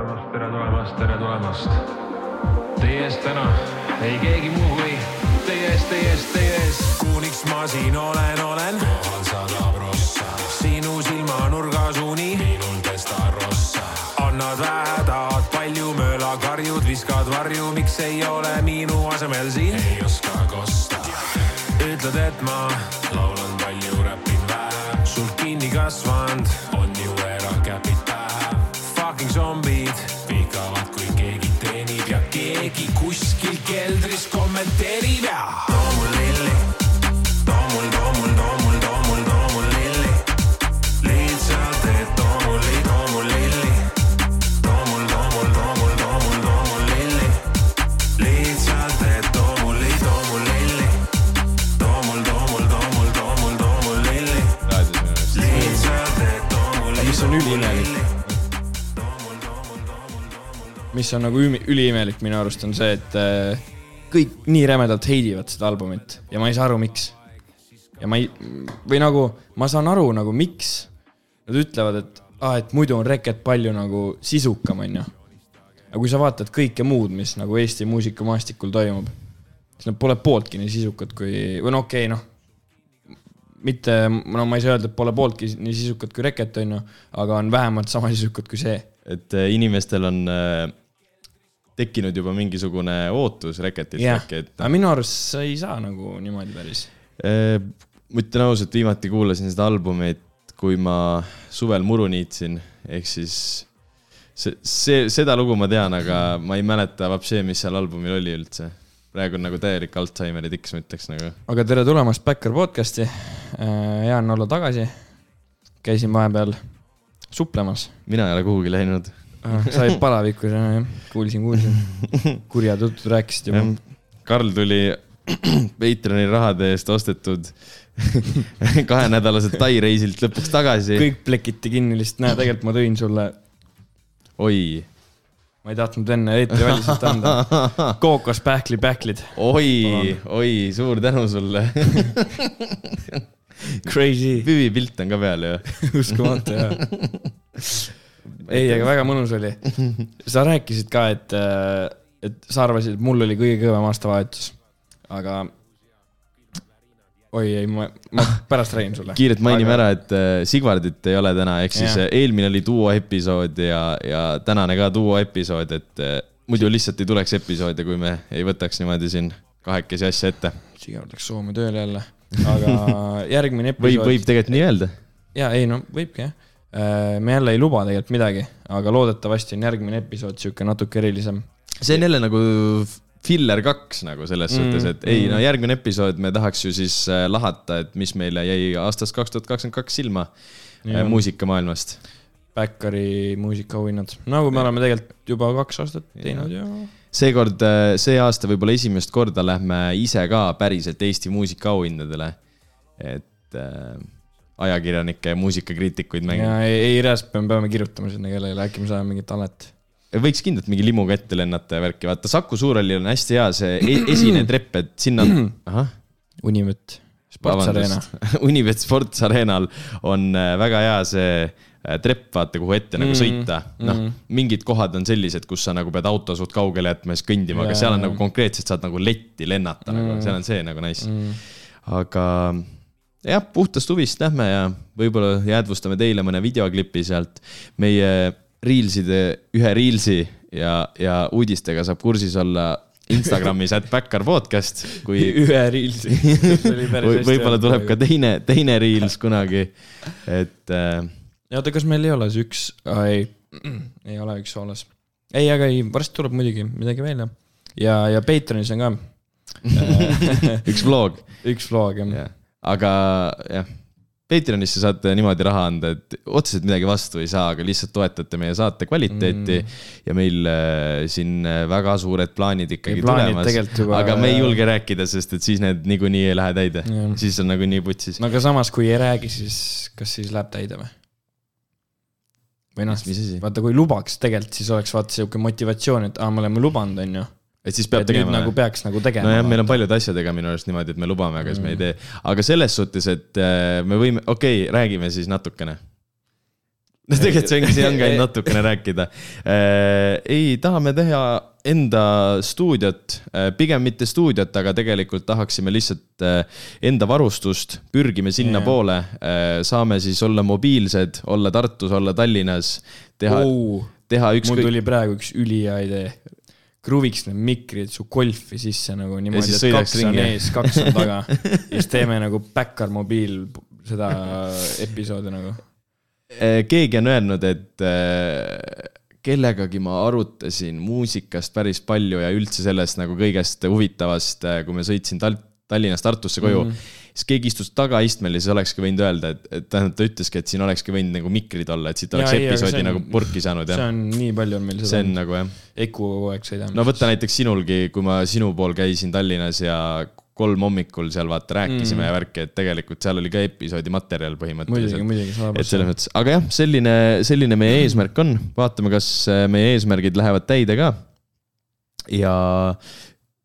tulemast, tere tulemast, tere tulemast. Teie ees täna ei keegi muu kui teie ees, teie ees, teie ees. kuniks ma siin olen, olen. kohal sadab rossa. sinu silmanurgas uni. minul pestab rossa. annad vähe, tahad palju mööla, karjud, viskad varju, miks ei ole minu asemel siin? ei oska kosta. ütled, et ma laulan palju, räpin vähe. sult kinni kasvanud on ju erakäpid pähe. Fucking zombid keldris kommenteerib ja. too mul lilli, too mul, too mul, too mul, too mul, too mul lilli. lihtsalt, et too mul, too mul lilli. too mul, too mul, too mul, too mul, too mul lilli. lihtsalt, et too mul, too mul lilli. too mul, too mul, too mul, too mul, too mul lilli. lihtsalt, et too mul. mis on üliimelik, mis on nagu üliimelik minu arust on see, et äh, kõik nii rämedalt heidivad seda albumit ja ma ei saa aru, miks. ja ma ei, või nagu ma saan aru nagu miks nad ütlevad, et aa, et muidu on Reket palju nagu sisukam, onju. aga kui sa vaatad kõike muud, mis nagu Eesti muusikamaastikul toimub, siis nad pole pooltki nii sisukad kui, või no okei okay,, noh mitte, no ma ei saa öelda, et pole pooltki nii sisukad kui Reket, onju, aga on vähemalt sama sisukad kui see. et äh, inimestel on äh, tekkinud juba mingisugune ootus Reketilt jah, äkki, et aga minu arust sa ei saa nagu niimoodi päris. äh, ma ütlen ausalt, viimati kuulasin seda albumit, kui ma suvel muru niitsin, ehk siis see, see, seda lugu ma tean, aga ma ei mäleta vapšee, mis seal albumil oli üldse. praegu on nagu täielik Alžeimeri tiks, ma ütleks nagu. aga tere tulemast Backer podcast'i. hea on olla tagasi. käisin vahepeal suplemas. mina ei ole kuhugi läinud. Said palavikus, jah, kuulsin, kuulsin. kurjad jutud rääkisid juba. Karl tuli Patreoni rahade eest ostetud kahenädalaselt Tai reisilt lõpuks tagasi. kõik plekiti kinni lihtsalt, näe, tegelikult ma tõin sulle, oi, ma ei tahtnud enne eetriväliselt anda. kookospähkli-pähklid, oi, oi, suur tänu sulle. crazy, Vivi pilt on ka peal ju. uskumatu jah. ei, aga väga mõnus oli. sa rääkisid ka, et, et sa arvasid, et mul oli kõige kõvem aastavahetus, aga oi ei, ma, ma pärast räägin sulle. kiirelt mainime ära, et äh, Sigvardit ei ole täna, ehk siis Jah. äh, eelmine oli duo episood ja, ja tänane ka duo episood, et äh, muidu lihtsalt ei tuleks episoode, kui me ei võtaks niimoodi siin kahekesi asja ette. Sigar läks Soome tööle jälle, aga järgmine võib, episood. võib tegelikult nii öelda. ja ei no võibki jah. Me jälle ei luba tegelikult midagi, aga loodetavasti on järgmine episood sihuke natuke erilisem. see on jälle nagu filler kaks nagu selles Mm, mm, suhtes, et ei mm. no järgmine episood me tahaks ju siis äh, lahata, et mis meile jäi aastast kaks tuhat kakskümmend kaks silma äh, muusikamaailmast. Backeri muusikaauhinnad, nagu me oleme tegelikult juba kaks aastat teinud ja seekord, see aasta võib-olla esimest korda lähme ise ka päriselt Eesti muusikaauhindadele. et äh, ajakirjanikke ja muusikakriitikuid ja mängime. ei, ei reaalselt me peame kirjutama sinna kellelegi, äkki me saame mingit alet. võiks kindlalt mingi limuga ette lennata ja värki, vaata Saku Suurhalli on hästi hea see e esine trepp, et sinna, ahah Univõtt, Sports Arena. Unibet Sports Arenal on äh, väga hea see äh, trepp, vaata, kuhu ette nagu Mm, sõita. noh mm., mingid kohad on sellised, kus sa nagu pead auto suht kaugele jätma ja siis kõndima, aga seal on nagu konkreetselt saad nagu letti lennata mm., nagu Mm. seal on see nagu nice mm.. Mm. aga jah, puhtast huvist lähme ja võib-olla jäädvustame teile mõne videoklipi sealt. meie Reelside, ühe Reelsi ja, ja uudistega saab kursis olla Instagramis, at Backar podcast, kui ühe reelsi. või võib-olla tuleb ka teine, teine Reels kunagi, et äh, oota, kas meil ei ole see üks, ei, ei ole üks soolas. ei, aga ei, varsti tuleb muidugi midagi veel jah. ja, ja Patreonis on ka üks vlog, üks vlog jah. Aga jah, Patreonisse saate niimoodi raha anda, et otseselt midagi vastu ei saa, aga lihtsalt toetate meie saate kvaliteeti mm. ja meil äh, siin äh, väga suured plaanid ikkagi plaanid tulemas aga me ei julge rääkida, sest et siis need niikuinii ei lähe täide Jah., siis on nagunii putsis. no aga samas, kui ei räägi, siis kas siis läheb täide või? või noh, vaata, kui lubaks tegelikult, siis oleks vaata sihuke motivatsioon, et aa, me oleme lubanud, onju. Et siis peab et tegema nagu peaks nagu tegema. nojah, meil on paljude asjadega minu arust niimoodi, et me lubame, aga siis me ei tee. aga selles suhtes, et äh, me võime, okei okay,, räägime siis natukene. no tegelikult see ongi, see ongi ainult natukene rääkida. ei, tahame teha enda stuudiot, pigem mitte stuudiot, aga tegelikult tahaksime lihtsalt enda varustust, pürgime sinnapoole. saame siis olla mobiilsed, olla Tartus, olla Tallinnas, teha oh,, teha ükskõik. mul tuli praegu üks ülihea idee kruviks need mikrid su golfi sisse nagu niimoodi, et kaks on ringi. ees, kaks on taga ja siis teeme nagu Backyard mobiil seda episoodi nagu Eh, keegi on öelnud, et eh, kellegagi ma arutasin muusikast päris palju ja üldse sellest nagu kõigest huvitavast, eh, kui ma sõitsin Tal-, Tallinnast Tartusse koju mm. -hmm siis keegi istus tagaistmel ja siis olekski võinud öelda, et, et tähendab, ta ütleski, et siin olekski võinud nagu mikrid olla, et siit oleks ja, episoodi on, nagu purki saanud, jah. see on nii palju on meil seda. see on nagu jah. Eku kogu aeg sõidame. no võta näiteks sinulgi, kui ma sinu pool käisin Tallinnas ja kolm hommikul seal vaata rääkisime mm. ja värki, et tegelikult seal oli ka episoodi materjal põhimõtteliselt. muidugi, muidugi, et selles mõttes, aga jah, selline, selline meie eesmärk on, vaatame, kas äh, meie eesmärgid lähevad täide ka. ja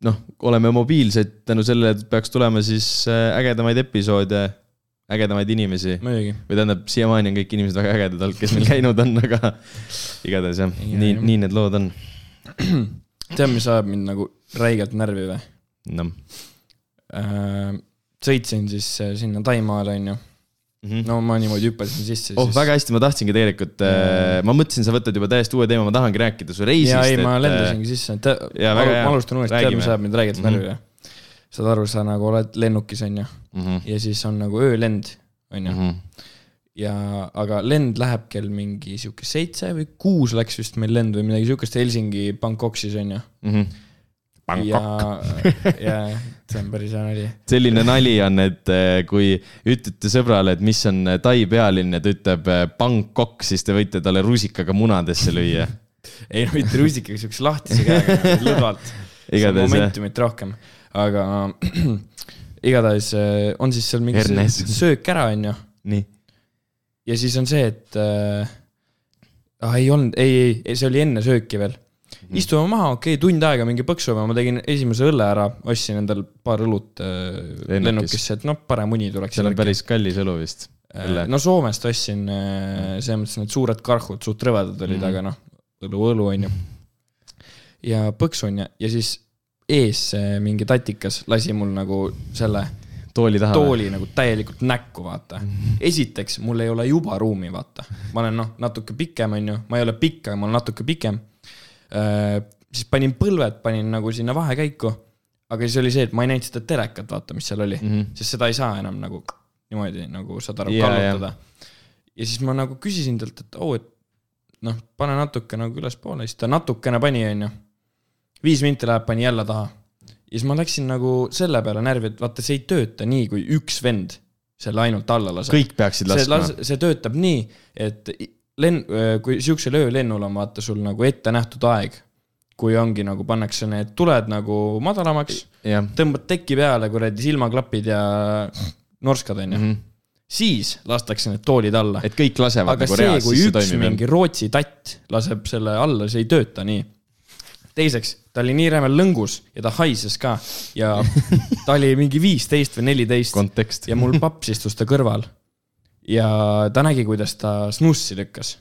noh, oleme mobiilsed tänu sellele, et peaks tulema siis äh, ägedamaid episoode, ägedamaid inimesi. või tähendab, siiamaani on kõik inimesed väga ägedad olnud, kes meil käinud on, aga igatahes jah, nii, nii need lood on. tead, mis ajab mind nagu räigelt närvi või? noh äh, sõitsin siis äh, sinna Taimaale, onju Mm -hmm. no ma niimoodi hüppasin sisse. oh siis..., väga hästi, ma tahtsingi tegelikult äh,, ma mõtlesin, sa võtad juba täiesti uue teema, ma tahangi rääkida su reisist. ja ei, ma lendasingi sisse, et ma, ma alustan uuesti, tead, mis ajab mind räigelt mm -hmm. närvi või? saad aru, sa nagu oled lennukis, onju mm. -hmm. ja siis on nagu öölend, onju mm. -hmm. ja, aga lend läheb kell mingi sihuke seitse või kuus läks vist meil lend või midagi siukest Helsingi Bangkok siis onju mm. -hmm Bangkok. ja, ja see on päris hea nali. selline nali on, et eh, kui ütlete sõbrale, et mis on eh, Tai pealinn ja ta ütleb eh, Bangkok, siis te võite talle rusikaga munadesse lüüa. ei no mitte rusikaga, siukse lahtise käega, lõdvalt. momentumit rohkem, aga igatahes on siis seal mingi Ernest. söök ära, onju. nii. ja siis on see, et äh, ah, ei olnud, ei, ei, see oli enne sööki veel mm.. istume maha, okei okay,, tund aega mingi põksume, ma tegin esimese õlle ära, ostsin endal paar õlut äh, lennukisse, et noh, parem uni tuleks. seal on päris kallis õlu vist. Äh, no Soomest ostsin äh, selles mõttes need suured karhud, suht rõvedad olid mm, aga noh, õlu, õlu on ju. ja põksun ja, ja siis ees mingi tatikas lasi mul nagu selle tooli taha. tooli nagu täielikult näkku, vaata. Esiteks, mul ei ole juba ruumi, vaata. ma olen noh, natuke pikem, on ju, ma ei ole pikk, aga ma olen natuke pikem siis panin põlved, panin nagu sinna vahekäiku. aga siis oli see, et ma ei näinud seda telekat, vaata, mis seal oli mm, -hmm. sest seda ei saa enam nagu niimoodi nagu saad aru yeah,, kallutada yeah.. ja siis ma nagu küsisin talt, et oo oh,, et noh, pane natuke nagu ülespoole, siis ta natukene pani, onju. viis minti läheb, pani jälle taha. ja siis ma läksin nagu selle peale närvi, et vaata, see ei tööta nii, kui üks vend selle ainult alla laseb. kõik peaksid laskma. see töötab nii, et lenn-, kui sihukesel öölennul on vaata sul nagu ette nähtud aeg, kui ongi nagu pannakse need tuled nagu madalamaks, tõmbad teki peale kuradi silmaklapid ja norskad onju mm. -hmm siis lastakse need toolid alla. et kõik lasevad aga nagu see, kui üks mingi Rootsi tatt laseb selle alla, see ei tööta nii. teiseks, ta oli nii rämel lõngus ja ta haises ka ja ta oli mingi viisteist või neliteist. ja mul paps istus ta kõrval ja ta nägi, kuidas ta snussi lükkas.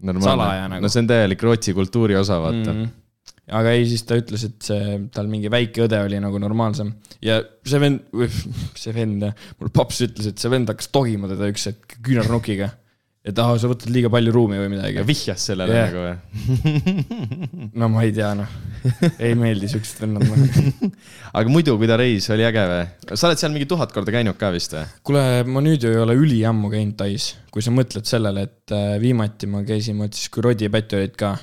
salaja nagu. no see on täielik Rootsi kultuuri osa, vaata mm. -hmm aga ei, siis ta ütles, et see, tal mingi väike õde oli nagu normaalsem ja see vend, see vend, mul paps ütles, et see vend hakkas togima teda üks hetk küünarnukiga et aa, sa võtad liiga palju ruumi või midagi. vihjas sellele yeah. nagu või? no ma ei tea, noh. ei meeldi siuksed vennad noh. aga muidu, kui ta reis, oli äge või? sa oled seal mingi tuhat korda käinud ka vist või? kuule, ma nüüd ju ei ole üliammu käinud Tais, kui sa mõtled sellele, et äh, viimati ma käisin, vot siis, kui Rodi ja Päti olid ka.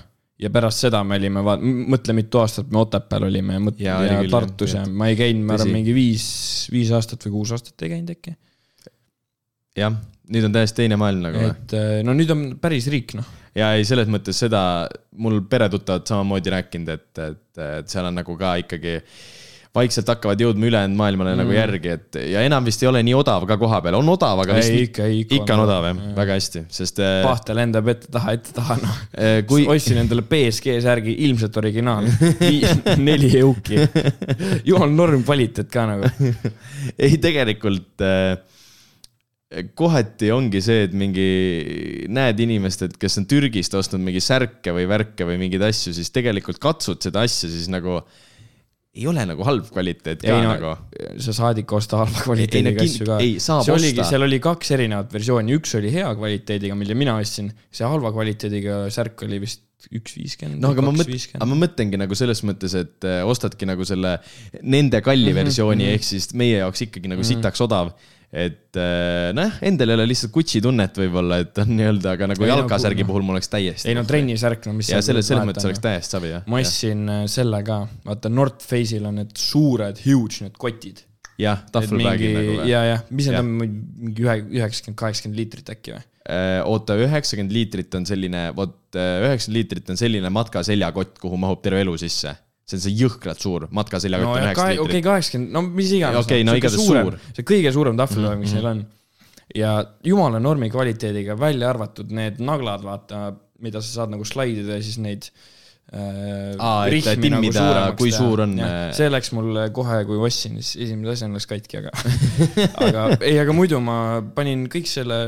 ja pärast seda me olime, mõtle, mitu aastat me Otepääl olime ja, ja, ja küll, Tartus ja ma ei käinud, ma arvan, mingi viis, viis aastat või kuus aastat ei käinud äkki. jah nüüd on täiesti teine maailm nagu. et äh, no nüüd on päris riik, noh. ja ei, selles mõttes seda, mul peretuttavad samamoodi rääkinud, et, et, et seal on nagu ka ikkagi vaikselt hakkavad jõudma ülejäänud maailmale nagu mm. nagu järgi, et ja enam vist ei ole nii odav ka koha peal, on odav, aga vist ei, ikka, ikka, ikka on odav jah, väga hästi, sest. Äh, pahte lendab ette-taha, ette-taha, noh äh, kui.... ostsin endale BSG särgi, ilmselt originaal neli euki. jumal norm kvaliteet ka nagu ei, tegelikult äh, kohati ongi see, et mingi näed inimest, et kes on Türgist ostnud mingi särke või värke või mingeid asju, siis tegelikult katsud seda asja, siis nagu ei ole nagu halb kvaliteet ka ei no nagu. sa saad ikka osta halva kvaliteediga asju ka. see oligi, seal oli kaks erinevat versiooni, üks oli hea kvaliteediga, mille mina ostsin, see halva kvaliteediga särk oli vist üks viiskümmend. no aga ma mõtlen, aga ma mõtlengi nagu selles mõttes, et äh, ostadki nagu selle nende kalli Mhm, versiooni ehk siis meie jaoks ikkagi nagu sitaks odav. Et äh, nojah, endal ei ole lihtsalt Gucci tunnet võib-olla, et on nii-öelda, aga nagu jalkasärgi puhul mul oleks täiesti. ei no trennisärk, no mis ja selles, selles mõttes on, oleks noh. täiesti savi jah. ma ostsin äh, selle ka, vaata North Face'il on need suured, huge need kotid. jah, tahvelbagid nagu või? ja, ja, mis need Jah. on, mingi ühe, üheksakümmend, kaheksakümmend liitrit äkki või? Äh, oota, üheksakümmend liitrit on selline, vot üheksakümmend liitrit on selline matkaseljakott, kuhu mahub terve elu sisse. See on see jõhkralt suur matkaseljakott no üheksakümmend okei, liitrit. kaheksakümmend, no mis iganes. Okei, no igatahes suur. Mhm, see kõige suurem tahvelõõg, mis neil on. ja jumala normi kvaliteediga, välja arvatud need naglad, vaata, mida sa saad nagu slaidida ja siis neid äh, Aa, et nagu timmida, suuremaks kui suur on, äh, see läks mul kohe, kui ostsin, siis esimese asjana läks katki, aga aga ei, aga muidu ma panin kõik selle,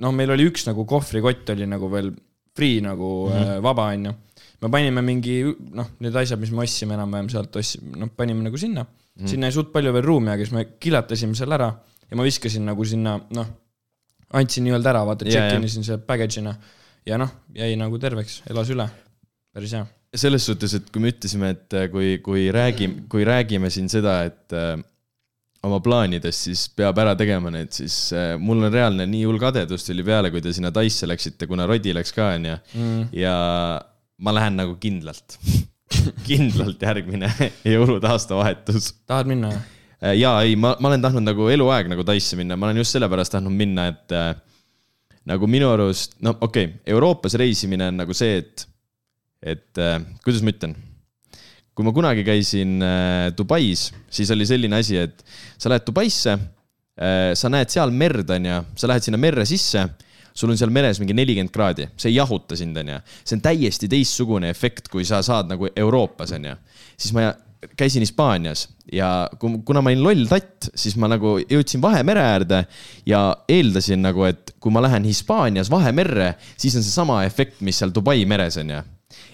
no meil oli üks nagu kohvrikott oli nagu veel free nagu mm Mhm. -hmm. vaba, onju. Me panime mingi, noh, need asjad, mis me ostsime enam-vähem sealt ostsime, noh, panime nagu sinna mm. sinna ei suut palju veel ruumi, aga siis me kilatasime selle ära ja ma viskasin nagu sinna, noh, andsin nii-öelda ära, vaata, check-in isin selle package'ina ja noh, jäi nagu terveks, elas üle. päris hea. selles suhtes, et kui me ütlesime, et äh, kui, kui räägime, kui räägime siin seda, et äh, oma plaanidest, siis peab ära tegema need, siis äh, mul on reaalne nii hull kadedus tuli peale, kui te sinna Taisse läksite, kuna Rodi läks ka, onju. Mm. ja ma lähen nagu kindlalt, kindlalt järgmine jõulud, aastavahetus. tahad minna? ja ei, ma, ma olen tahtnud nagu eluaeg nagu Taisse minna, ma olen just sellepärast tahtnud minna, et äh, nagu minu arust, no okei okay,, Euroopas reisimine on nagu see, et, et äh, kuidas ma ütlen. kui ma kunagi käisin äh, Dubais, siis oli selline asi, et sa lähed Dubaisse äh,, sa näed seal merd, onju, sa lähed sinna merre sisse sul on seal meres mingi nelikümmend kraadi, see ei jahuta sind, onju. see on täiesti teistsugune efekt, kui sa saad nagu Euroopas, onju. siis ma käisin Hispaanias ja kuna ma olin loll tatt, siis ma nagu jõudsin Vahemere äärde ja eeldasin nagu, et kui ma lähen Hispaanias Vahemerre, siis on seesama efekt, mis seal Dubai meres on ju.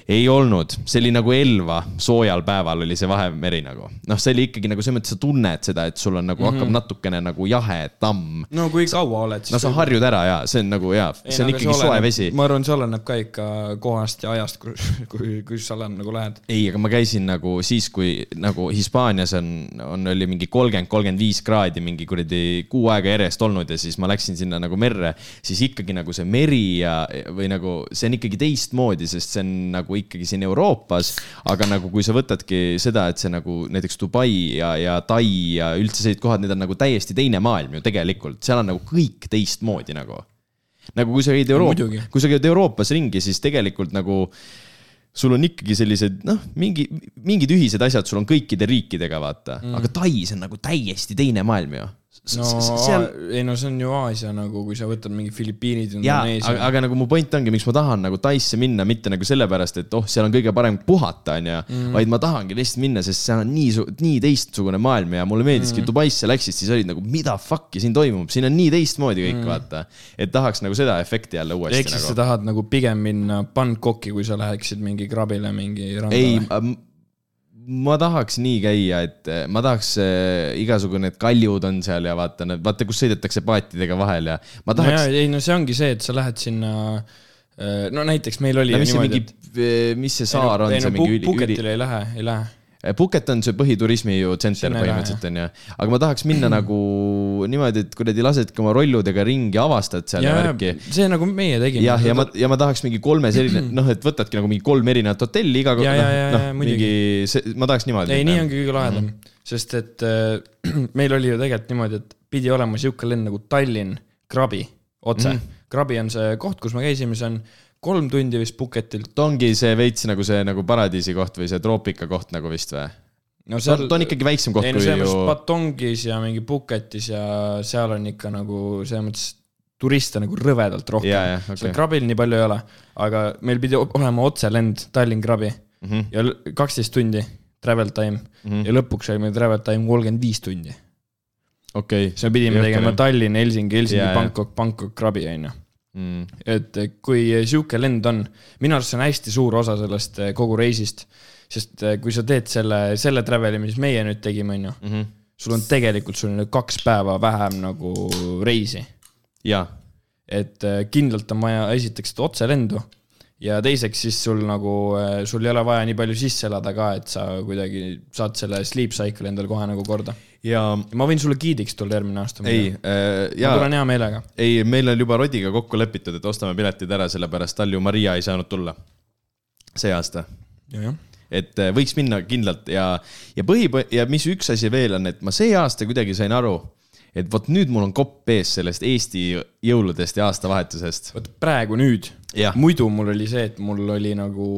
Ei olnud, see oli nagu Elva soojal päeval oli see Vahemeri nagu. noh, see oli ikkagi nagu selles mõttes, sa tunned seda, et sul on nagu mm -hmm. hakkab natukene nagu jahe tamm. no kui kaua oled, siis no sa harjud ära ja see on nagu jaa, see on ikkagi soe vesi. ma arvan, see oleneb ka ikka kohast ja ajast, kus, kui, kus sa nagu lähed. ei, aga ma käisin nagu siis, kui nagu Hispaanias on, on, oli mingi kolmkümmend, kolmkümmend viis kraadi mingi kuradi kuu aega järjest olnud ja siis ma läksin sinna nagu merre, siis ikkagi nagu see meri ja, või nagu see on ikkagi teistmoodi, sest see on nagu ikkagi siin Euroopas, aga nagu kui sa võtadki seda, et see nagu näiteks Dubai ja, ja Tai ja üldse sellised kohad, need on nagu täiesti teine maailm ju tegelikult, seal on nagu kõik teistmoodi nagu nagu kui sa käid Euroopas kui sa käid Euroopas ringi, siis tegelikult nagu sul on ikkagi sellised noh, mingi, mingid ühised asjad sul on kõikide riikidega, vaata mm., aga Tais on nagu täiesti teine maailm ju. No seal, ei no see on ju Aasia nagu, kui sa võtad mingi Filipiinid, jaa, aga, Indoneesia. aga nagu mu point ongi, miks ma tahan nagu Taisse minna, mitte nagu sellepärast, et oh, seal on kõige parem puhata, onju, vaid ma tahangi lihtsalt minna, sest seal on nii, nii teistsugune maailm ja mulle meeldiski mm., Dubaisse läksid, siis olid nagu mida fuck'i siin toimub, siin on nii teistmoodi kõik mm., vaata. et tahaks nagu seda efekti jälle uuesti ehk siis nagu sa. tahad nagu pigem minna Bangkoki, kui sa läheksid mingi krabile mingi randa ei ma tahaks nii käia, et eh, ma tahaks äh, igasugune, need kaljud on seal ja vaata, vaata, kus sõidetakse paatidega vahel ja ma no tahaks jaa, ei no see ongi see, et sa lähed sinna, no näiteks meil oli no, mis see niimoodi, mingi et, mis see saar on, ei see no mingi üli, üli, Puhketile ei lähe, ei lähe. Phuket on see põhiturismi ju tsenter põhimõtteliselt on ju, aga ma tahaks minna nagu niimoodi, et kuradi lasedki oma rolludega ringi, avastad seal ja värki. see nagu meie tegime. jah, ja ma, ja ma tahaks mingi kolmes erine-, noh, et võtadki nagu mingi kolm erinevat hotelli iga ja, noh ja,, mingi ma tahaks niimoodi. ei, nii ongi kõige lahedam, sest et äh, meil oli ju tegelikult niimoodi, et pidi olema sihuke lend nagu Tallinn, Krabi, otse mm. -hmm. Krabi on see koht, kus me käisime, see on kolm tundi vist Puhketilt. ta ongi see veits nagu see nagu paradiisi koht või see troopika koht nagu vist või? no on, ta on ikkagi väiksem koht ei no kui ju Patongis ja mingi Phuketis ja seal on ikka nagu selles mõttes turiste nagu rõvedalt rohkem Jaa, jaa, seal okei. Krabil nii palju ei ole, aga meil pidi olema otselend Tallinn-Krabi mm. -hmm. ja kaksteist tundi travel time mm. -hmm. ja lõpuks oli meil travel time kolmkümmend viis tundi. okei okay. siis me pidime tegema Tallinn, Helsingi, Helsingi jaa. Bangkok, Bangkok, Krabi, onju. mm.. et kui sihuke lend on, minu arust see on hästi suur osa sellest eh, kogu reisist, sest eh, kui sa teed selle, selle travel'i, mis meie nüüd tegime, onju, Mm -hmm. sul on tegelikult, sul on nüüd kaks päeva vähem nagu reisi. jaa, et eh, kindlalt on vaja esiteks otselendu ja teiseks siis sul nagu, sul ei ole vaja nii palju sisse elada ka, et sa kuidagi saad selle sleep cycle endal kohe nagu korda. Ja ma võin sulle giidiks tulla järgmine aasta. ei äh,, ma jaa tulen, hea meelega. ei, meil on juba Rodiga kokku lepitud, et ostame piletid ära, sellepärast Talju Maria ei saanud tulla see aasta jah, et äh, võiks minna kindlalt ja, ja põhi ja mis üks asi veel on, et ma see aasta kuidagi sain aru, et vot nüüd mul on kopp ees sellest Eesti jõuludest ja aastavahetusest. vot praegu nüüd, muidu mul oli see, et mul oli nagu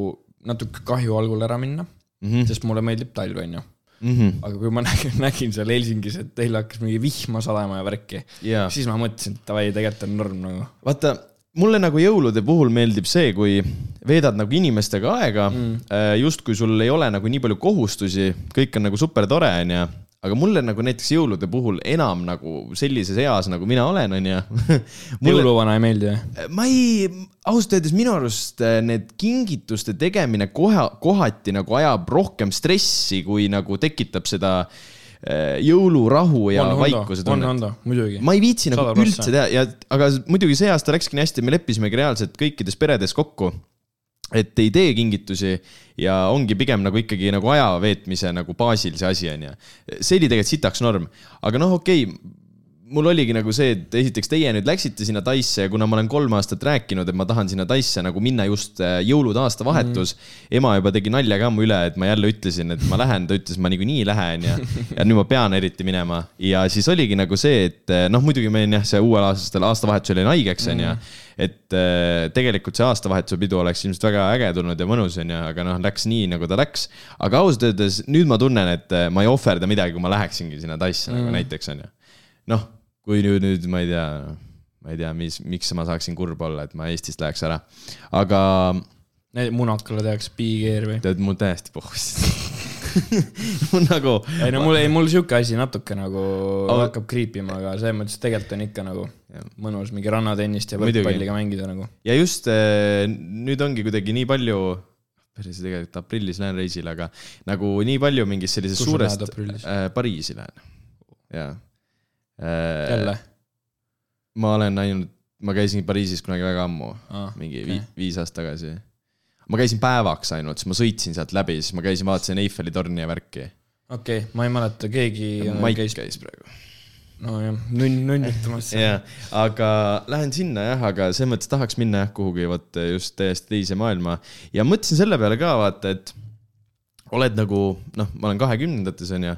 natuke kahju algul ära minna mm. -hmm. sest mulle meeldib talv, onju. Aga kui ma nägin, nägin seal Helsingis, et teil hakkas mingi vihma sadama ja värki, jaa. siis ma mõtlesin, et davai, tegelikult on norm nagu. vaata, mulle nagu jõulude puhul meeldib see, kui veedad nagu inimestega aega mm., justkui sul ei ole nagu nii palju kohustusi, kõik on nagu super tore, onju. Aga mulle nagu näiteks jõulude puhul enam nagu sellises eas, nagu mina olen, onju. jõuluvana ei meeldi või? ma ei, ausalt öeldes minu arust äh, need kingituste tegemine kohe, kohati nagu ajab rohkem stressi, kui nagu tekitab seda äh, jõulurahu ja on vaikuse tunnet. Ma ei viitsi nagu 100%. üldse teha ja, aga muidugi see aasta läkski nii hästi, me leppisimegi reaalselt kõikides peredes kokku. Et ei tee kingitusi ja ongi pigem nagu ikkagi nagu aja veetmise nagu baasil see asi on ju. see oli tegelikult sitaks norm, aga noh, okei okay, mul oligi nagu see, et esiteks teie nüüd läksite sinna Taisse ja kuna ma olen kolm aastat rääkinud, et ma tahan sinna Taisse nagu minna just äh, jõulud, aastavahetus mm.. ema juba tegi nalja ka mu üle, et ma jälle ütlesin, et ma lähen, ta ütles, ma niikuinii lähen ja, ja nüüd ma pean eriti minema. ja siis oligi nagu see, et äh, noh, muidugi ma olin jah, see uuel aastal, aastavahetusel jäin haigeks, onju. et äh, tegelikult see aastavahetuse pidu oleks ilmselt väga äge tulnud ja mõnus, onju, aga noh, läks nii, nagu ta läks. aga ausalt öeldes nüüd ma tunnen, et ma ei ohverda midagi, kui ma läheksingi sinna Taisse mm. nagu näiteks, onju. noh kui nüüd, nüüd ma ei tea, ma ei tea, mis, miks ma saaksin kurb olla, et ma Eestist läheks ära. aga munakale tehakse piigikeer või? tead, mul täiesti pohhus. mul nagu, ei no mul ei, mul sihuke asi natuke nagu Aga- hakkab kriipima, aga selles mõttes tegelikult on ikka nagu Jah. mõnus mingi rannatennist ja võrkpalliga mängida nagu. ja just äh, nüüd ongi kuidagi nii palju, päris tegelikult aprillis lähen reisile, aga nagu nii palju mingist sellisest suurest äh, Pariisi lähen, jaa. jälle? ma olen ainult, ma käisin Pariisis kunagi väga ammu Aa, mingi okay. viis aastat tagasi. ma käisin päevaks ainult, siis ma sõitsin sealt läbi, siis ma käisin, vaatasin Eiffeli torni ja värki. okei okay,, ma ei mäleta, keegi Maik käis, käis praegu. nojah, nunn, nunnitamas. jah, aga lähen sinna jah, aga selles mõttes tahaks minna jah kuhugi vot just täiesti teise maailma ja mõtlesin selle peale ka vaata, et oled nagu noh, ma olen kahekümnendates onju,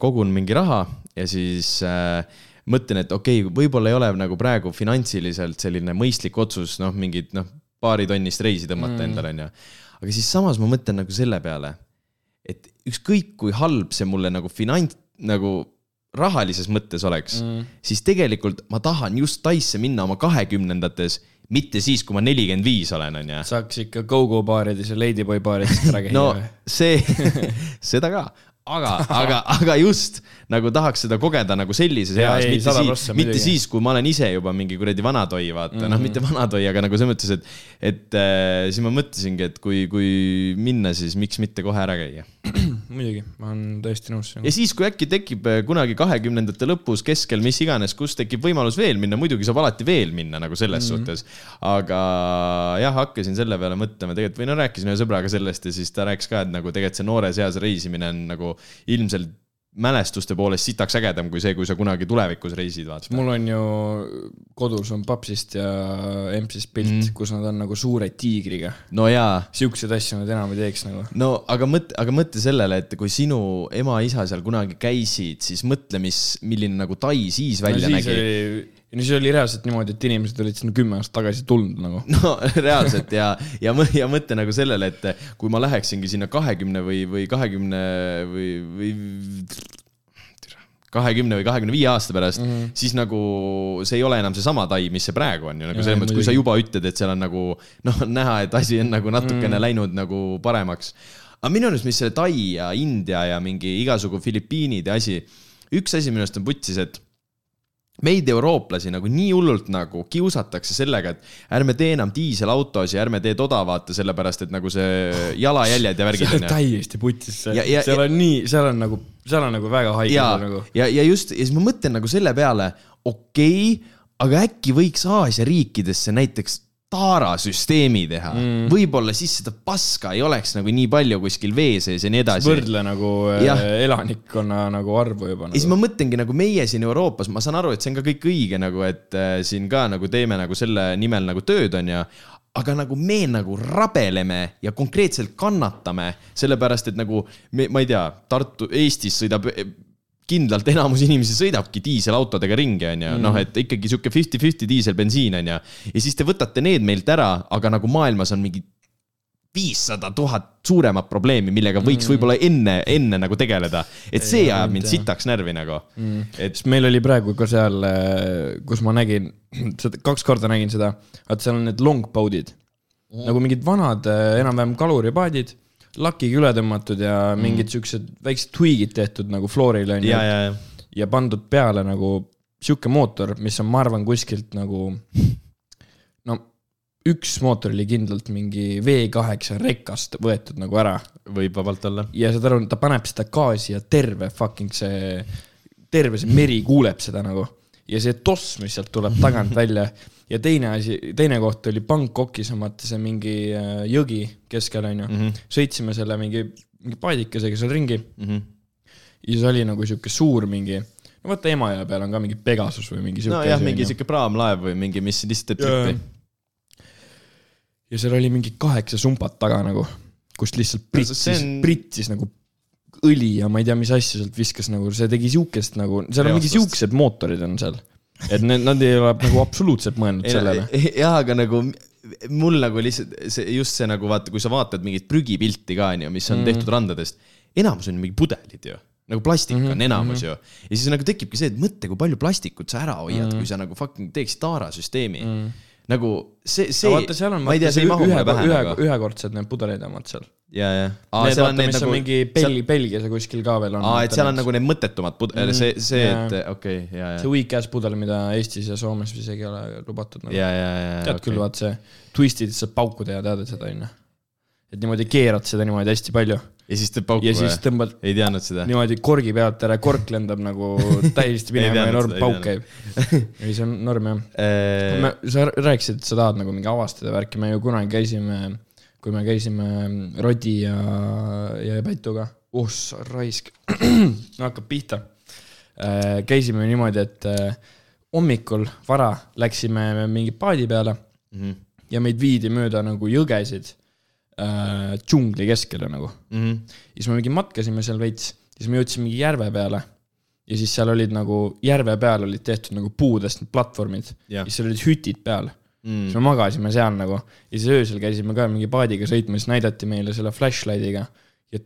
kogun mingi raha ja siis äh, mõtlen, et okei okay,, võib-olla ei ole nagu praegu finantsiliselt selline mõistlik otsus, noh, mingit noh, paari tonnist reisi tõmmata mm. endale onju. aga siis samas ma mõtlen nagu selle peale, et ükskõik kui halb see mulle nagu finants, nagu rahalises mõttes oleks mm., siis tegelikult ma tahan just Taisse minna oma kahekümnendates, mitte siis, kui ma nelikümmend viis olen, onju. saaks ikka go-go baarides ja ladyboy baarides ära käia no see, seda ka, aga, aga, aga just nagu tahaks seda kogeda nagu sellises eas, mitte 100% siis, mitte siis, kui ma olen ise juba mingi kuradi vanatoi, vaata mm, -hmm. noh, mitte vanatoi, aga nagu selles mõttes, et, et äh, siis ma mõtlesingi, et kui, kui minna, siis miks mitte kohe ära käia. muidugi, ma olen täiesti nõus ja. siis, kui äkki tekib äh, kunagi kahekümnendate lõpus, keskel, mis iganes, kus tekib võimalus veel minna, muidugi saab alati veel minna nagu selles mm -hmm. suhtes. aga jah, hakkasin selle peale mõtlema tegelikult või no rääkisin ühe sõbraga sellest ja siis ta rääkis ka, et nagu tegelikult see noores eas reisimine on nagu ilmselt mälestuste poolest sitaks ägedam kui see, kui sa kunagi tulevikus reisid, vaata. mul on ju kodus on papsist ja empsist pilt mm., kus nad on nagu suure tiigriga. no jaa siukseid asju nad enam ei teeks nagu. no aga mõtle, aga mõtle sellele, et kui sinu ema-isa seal kunagi käisid, siis mõtle, mis, milline nagu Tai siis välja no, siis nägi. oli, no siis oli reaalselt niimoodi, et inimesed olid sinna kümme aastat tagasi tulnud nagu. no reaalselt ja, ja, ja mõtle nagu sellele, et kui ma läheksingi sinna kahekümne või, või kahekümne või, või kahekümne või kahekümne viie aasta pärast mm, -hmm. siis nagu see ei ole enam seesama Tai, mis see praegu on ju, nagu selles mõttes, kui sa juba ütled, et seal on nagu noh, näha, et asi on nagu natukene mm -hmm. läinud nagu paremaks. aga minu arust, mis selle Tai ja India ja mingi igasugu Filipiinide asi, üks asi minu arust on putsis, et meid, eurooplasi nagu nii hullult nagu kiusatakse sellega, et ärme tee enam diiselautosid ja ärme tee toda, vaata, sellepärast et nagu see jalajäljed ja värgid see on täiesti putis, seal on nii, seal on nagu, seal on nagu väga haige ja nagu., ja, ja just, ja siis ma mõtlen nagu selle peale, okei okay,, aga äkki võiks Aasia riikidesse näiteks taarasüsteemi teha mm.. võib-olla siis seda paska ei oleks nagu nii palju kuskil vee sees ja nii edasi. võrdle nagu äh, elanikkonna nagu arvu juba ja siis nagu.. ma mõtlengi nagu meie siin Euroopas, ma saan aru, et see on ka kõik õige nagu, et äh, siin ka nagu teeme nagu selle nimel nagu tööd, onju. aga nagu me nagu rabeleme ja konkreetselt kannatame, sellepärast et nagu me, ma ei tea, Tartu, Eestis sõidab kindlalt enamus inimesi sõidabki diiselautodega ringi, onju, noh, et ikkagi sihuke fifty-fifty diisel-bensiin, onju. ja siis te võtate need meilt ära, aga nagu maailmas on mingi viissada tuhat suuremat probleemi, millega võiks võib-olla enne, enne nagu tegeleda. et see Ei, ajab mind sitaks närvi nagu. et sest meil oli praegu ka seal, kus ma nägin, seda kaks korda nägin seda, et seal on need longboat'id mm.. nagu mingid vanad äh, enam-vähem kaluripaadid, lakiga üle tõmmatud ja mingid siuksed väiksed tweak'id tehtud nagu floorile onju ja, ja, ja, ja pandud peale nagu sihuke mootor, mis on, ma arvan, kuskilt nagu no üks mootor oli kindlalt mingi V8 rekast võetud nagu ära võib vabalt olla. ja saad aru, ta paneb seda gaasi ja terve fucking see, terve see meri kuuleb seda nagu. ja see toss, mis sealt tuleb tagant välja ja teine asi, teine koht oli Bangkokis on vaata see mingi äh, jõgi keskel onju mm. -hmm. sõitsime selle mingi, mingi paadikesega seal ringi Mhm. ja siis oli nagu sihuke suur mingi, no vaata Emajõe peal on ka mingi Pegasus või mingi sihuke nojah, mingi sihuke praamlaev või mingi, mis lihtsalt teeb trippi. ja seal oli mingi kaheksa sumpat taga nagu, kust lihtsalt pritsis on... pritsis nagu õli ja ma ei tea, mis asju sealt viskas nagu, see tegi siukest nagu, seal on mingi siuksed mootorid on seal. Et need, nad ei ole nagu absoluutselt mõelnud sellele. jah, aga nagu mul nagu lihtsalt see, just see nagu vaata, kui sa vaatad mingit prügipilti ka onju, mis on mm. tehtud randadest, enamus on mingi pudelid ju nagu plastik mm -hmm. on enamus mm -hmm. ju. ja siis nagu tekibki see, et mõtle, kui palju plastikut sa ära hoiad mm, -hmm. kui sa nagu fucking teeksid taarasüsteemi mm. -hmm. Nagu see, see, vaata, seal on ma ei tea, see ei mahu mulle, pähe nagu., ühekordsed need pudelid omad seal. ja, ja. Need vaata, mis on mingi Belgi, Belgias ja kuskil ka veel on. aa, et seal on nagu need mõttetumad pud- mm,, see, see, et okei okay,, ja, see weak ass pudel, mida Eestis ja Soomes isegi ei ole lubatud nagu. ja, ja, ja, ja. tead küll, vaat see twist'id saab pauku teha, tead seda onju. Et niimoodi keerad seda niimoodi hästi palju ja siis teeb pauku ja või? tõmbad ei teadnud seda. niimoodi korgi pealt ära, kork lendab nagu täiesti minema ja norm pauk käib. ei, see on norm jah. me, sa rääkisid, et sa tahad nagu mingi avastada värki, me ju kunagi käisime, kui me käisime Rodi ja, ja Pätuga, oh sa raisk, hakkab pihta. käisime niimoodi, et äh, hommikul vara läksime mingi paadi peale Mhm. ja meid viidi mööda nagu jõgesid äh, džungli keskele nagu. Mhm. siis me mingi matkasime seal veits, siis me jõudsime mingi järve peale. ja siis seal olid nagu, järve peal olid tehtud nagu puudest need platvormid Jah. siis seal olid hütid peal Mm. siis me magasime seal nagu ja siis öösel käisime ka mingi paadiga sõitma, siis näidati meile selle flashlight'iga ja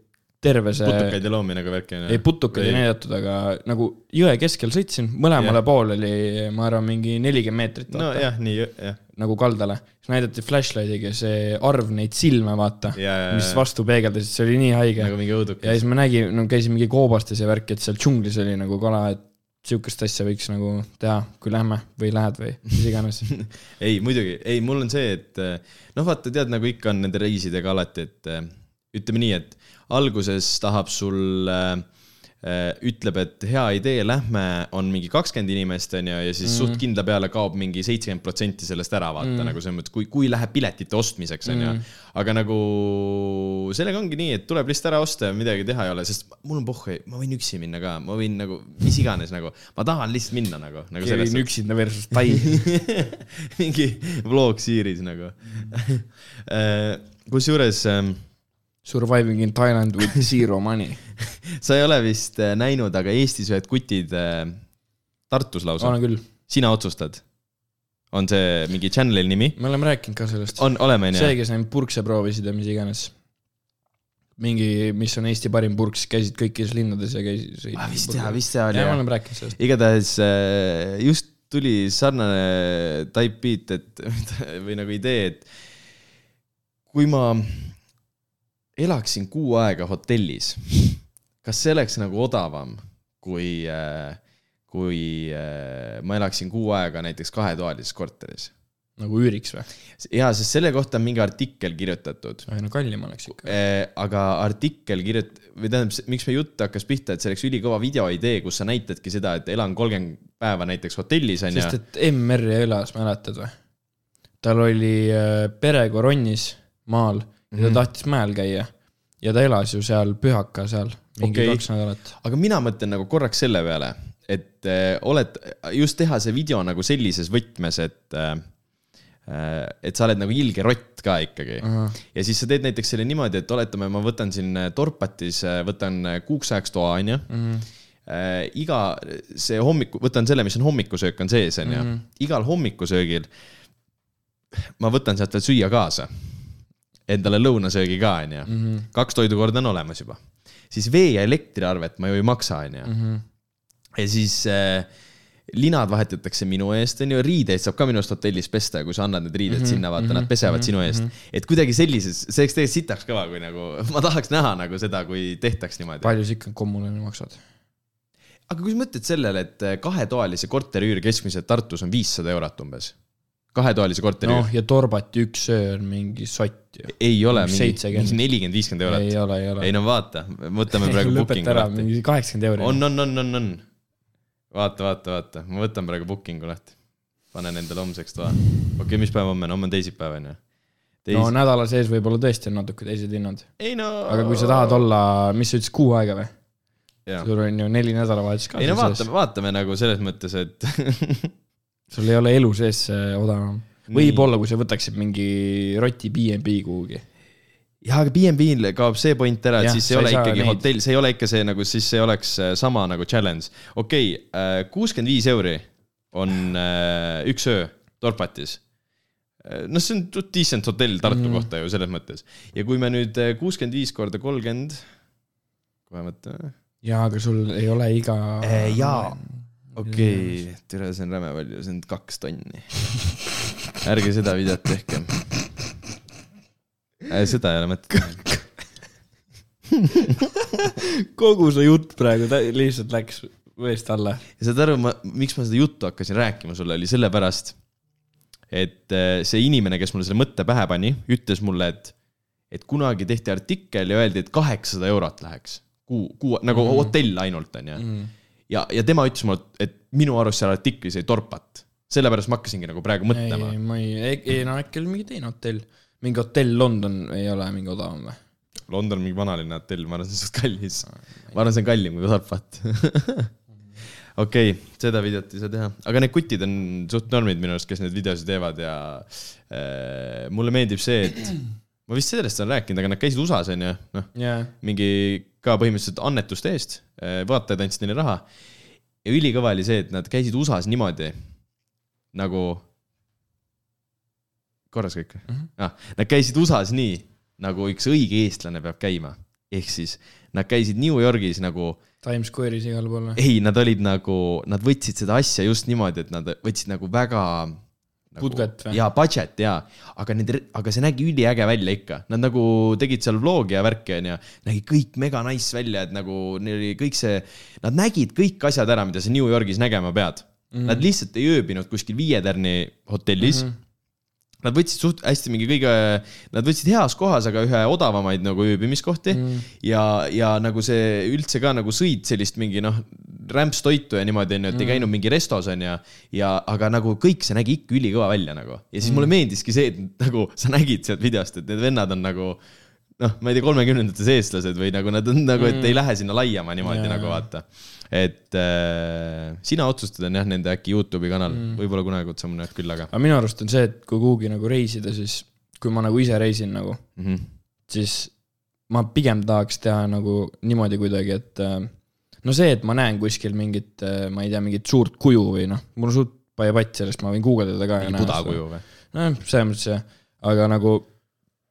terve see, putukaid ja loomi nagu värki on ei putukaid ei näidatud, aga nagu jõe keskel sõitsin, mõlemale Jah. pool oli, ma arvan, mingi nelikümmend meetrit nojah, nii, jah. Nagu kaldale. siis näidati flashlight'iga see arv neid silme, vaata, Ja, ja, mis ja. vastu peegeldasid, see oli nii haige nagu mingi ja õudukas. siis me nägime, no käisime mingi koobastes ja värki, et seal džunglis oli nagu kala, et sihukest asja võiks nagu teha, kui lähme või lähed või mis iganes. ei, muidugi, ei, mul on see, et eh, noh, vaata, tead, nagu ikka on nende reisidega alati, et eh, ütleme nii, et alguses tahab sul äh, ütleb, et hea idee, lähme, on mingi kakskümmend inimest, onju, ja siis mm. suht kindla peale kaob mingi seitsekümmend protsenti sellest ära, vaata mm. nagu selles mõttes, kui, kui läheb piletite ostmiseks, onju. aga nagu sellega ongi nii, et tuleb lihtsalt ära osta ja midagi teha ei ole, sest mul on pohhu, ma võin üksi minna ka, ma võin nagu mis iganes nagu, ma tahan lihtsalt minna nagu, nagu selles Kevin üksinda versus Tai. mingi vlog series nagu. kusjuures ähm, Surviving in Thailand with zero money. sa ei ole vist äh, näinud, aga Eestis ühed kutid äh, Tartus lausa, olen küll, sina otsustad. on see mingi channel'i nimi? me oleme rääkinud ka sellest. on, oleme onju see,? kes neid purkse proovisid ja mis iganes. mingi, mis on Eesti parim purks, käisid kõikides linnades ja käisid. Ah, vist jah, vist see oli jah, me oleme rääkinud sellest. igatahes äh, just tuli sarnane type beat, et või nagu idee, et kui ma elaksin kuu aega hotellis, kas see oleks nagu odavam, kui, kui äh, ma elaksin kuu aega näiteks kahetoalises korteris. nagu üüriks või? ja, sest selle kohta on mingi artikkel kirjutatud. ei no kallim oleks ikka. aga artikkel kirjut-, või tähendab, miks meie jutt hakkas pihta, et see oleks ülikõva videoidee, kus sa näitadki seda, et elan kolmkümmend päeva näiteks hotellis on ju sest. et MR-i elas, mäletad või? tal oli äh, pere koronnis maal ja ta Mhm. tahtis mäel käia. ja ta elas ju seal Pühaka seal mingi okay. kaks nädalat. aga mina mõtlen nagu korraks selle peale, et äh, oled, just teha see video nagu sellises võtmes, et äh, äh, et sa oled nagu ilge rott ka ikkagi. ja siis sa teed näiteks selle niimoodi, et oletame, ma võtan siin äh, Dorpatis, võtan äh, kuuks ajaks toa, onju. iga see hommiku, võtan selle, mis on hommikusöök on sees, onju. igal hommikusöögil ma võtan sealt veel süüa kaasa. Endale lõunasöögi ka, onju. kaks toidukorda on olemas juba. siis vee ja elektriarvet ma ju ei maksa, onju. ja siis äh, linad vahetatakse minu eest, onju, riideid saab ka minu arust hotellis pesta kui sa annad need riided mm -hmm, sinna, vaata, nad pesevad mm -hmm, sinu eest mm. -hmm. et kuidagi sellises, see oleks tegelikult sitaks kõva, kui nagu, ma tahaks näha nagu seda, kui tehtaks niimoodi. palju sa ikka kommunale maksad? aga kui sa mõtled sellele, et äh, kahetoalise korteri üür keskmiselt Tartus on viissada eurot umbes. Kahetoalise korteri noh ja Torbati üks öö on mingi sott ju. ei ole mingi mingi 70. nelikümmend, viiskümmend eurot. ei ole, ei ole. ei no vaata, võtame praegu booking'u lõpeta ära, mingi kaheksakümmend euri. on, on, on, on, on. vaata, vaata, vaata, ma võtan praegu booking'u lahti. panen endale homseks toa. okei okay,, mis päev homme on, homme on teisipäev on ju. no nädala sees võib-olla tõesti on natuke teised hinnad. no. aga kui sa tahad olla, mis sa ütlesid, kuu aega või? sul on ju neli nädalavahetust ka ei no vaatame, vaatame nagu selles mõttes, et sul ei ole elu sees see odavam. võib-olla, kui sa võtaksid mingi roti BNB kuhugi. jah, aga BNB-l kaob see point ära, et Jah, siis ei ole ikkagi neid- hotell, see ei ole ikka see nagu, siis see oleks äh, sama nagu challenge. okei okay,, kuuskümmend viis euri on äh, üks öö Dorpatis. noh, see on decent hotell Tartu mm. kohta ju selles mõttes. ja kui me nüüd äh, kuuskümmend viis korda kolmkümmend, kohe mõtleme. jaa, aga sul ei ole iga. jaa, okei okay., tere, see on räme palju, see on kaks tonni. ärge seda videot tehke. seda ei ole mõtet. kogu see jutt praegu lihtsalt läks veest alla. ja saad aru, ma, miks ma seda juttu hakkasin rääkima sulle, oli sellepärast, et äh, see inimene, kes mulle selle mõtte pähe pani, ütles mulle, et, et kunagi tehti artikkel ja öeldi, et kaheksasada eurot läheks kuu, kuu nagu mm -hmm. hotell ainult onju. ja, ja tema ütles mulle, et minu arust seal artiklis ei torpat. sellepärast ma hakkasingi nagu praegu mõtlema ei,. ma ei, ei no äkki oli mingi teine hotell. mingi hotell London ei ole mingi odavam või? London on mingi vanalinna hotell, ma arvan, see on suht kallis. ma arvan, see on kallim kui Dorpat. okei okay,, seda videot ei saa teha, aga need kutid on suht normid minu arust, kes neid videosid teevad ja äh, mulle meeldib see, et ma vist sellest olen rääkinud, aga nad käisid USA-s onju, noh, jaa. mingi ka põhimõtteliselt annetuste eest, vaatajad andsid neile raha. ja ülikõva oli see, et nad käisid USA-s niimoodi nagu, korras kõik või mm. -hmm.? ah, nad käisid USA-s nii, nagu üks õige eestlane peab käima. ehk siis nad käisid New Yorgis nagu, Times Square'is igal pool või? ei, nad olid nagu, nad võtsid seda asja just niimoodi, et nad võtsid nagu väga Budget või? jaa, budget jaa, aga need, aga see nägi üliäge välja ikka, nad nagu tegid seal vlogi ja värki onju, nägi kõik mega nice välja, et nagu neil oli kõik see, nad nägid kõik asjad ära, mida sa New Yorgis nägema pead mm. -hmm. Nad lihtsalt ei ööbinud kuskil Viie Tärni hotellis mm. -hmm. Nad võtsid suht hästi mingi kõige, nad võtsid heas kohas, aga ühe odavamaid nagu ööbimiskohti mm. ja, ja nagu see üldse ka nagu sõid sellist mingi noh, rämpstoitu ja niimoodi onju, et ei käinud mingi restos onju. ja, aga nagu kõik see nägi ikka ülikõva välja nagu ja siis mulle meeldiski see, et nagu sa nägid sealt videost, et need vennad on nagu noh, ma ei tea, kolmekümnendates eestlased või nagu nad on nagu, et ei lähe sinna laiema niimoodi Jaa. nagu vaata. et äh, sina otsustad, on jah, nende äkki Youtube'i kanal mm., võib-olla kunagi kutsume nad küll, aga aga minu arust on see, et kui kuhugi nagu reisida, siis kui ma nagu ise reisin nagu, mm. -hmm. siis ma pigem tahaks teha nagu niimoodi kuidagi, et äh, no see, et ma näen kuskil mingit, ma ei tea, mingit suurt kuju või noh, mul on suht paia patt sellest, ma võin guugeldada ka. mingi buda kuju või? nojah, selles mõttes jah, aga nagu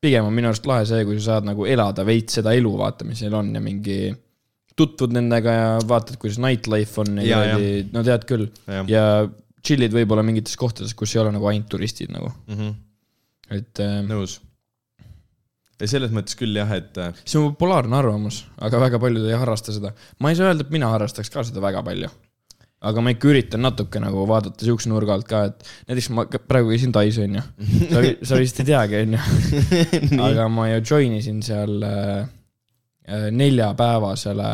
pigem on minu arust lahe see, kui sa saad nagu elada veits seda elu, vaata, mis neil on ja mingi tutvud nendega ja vaatad, kuidas nightlife on ja, Ja, ja, ja. no tead küll Jah. ja chill'id võib-olla mingites kohtades, kus ei ole nagu ainult turistid nagu, mm -hmm. et äh, nõus. Ja selles mõttes küll jah, et äh, see on populaarne arvamus, aga väga paljud ei harrasta seda. ma ei saa öelda, et mina harrastaks ka seda väga palju. aga ma ikka üritan natuke nagu vaadata siukse nurga alt ka, et näiteks ma praegu käisin Tais onju. sa, sa vist ei teagi onju. aga ma ju join isin seal äh, neljapäevasele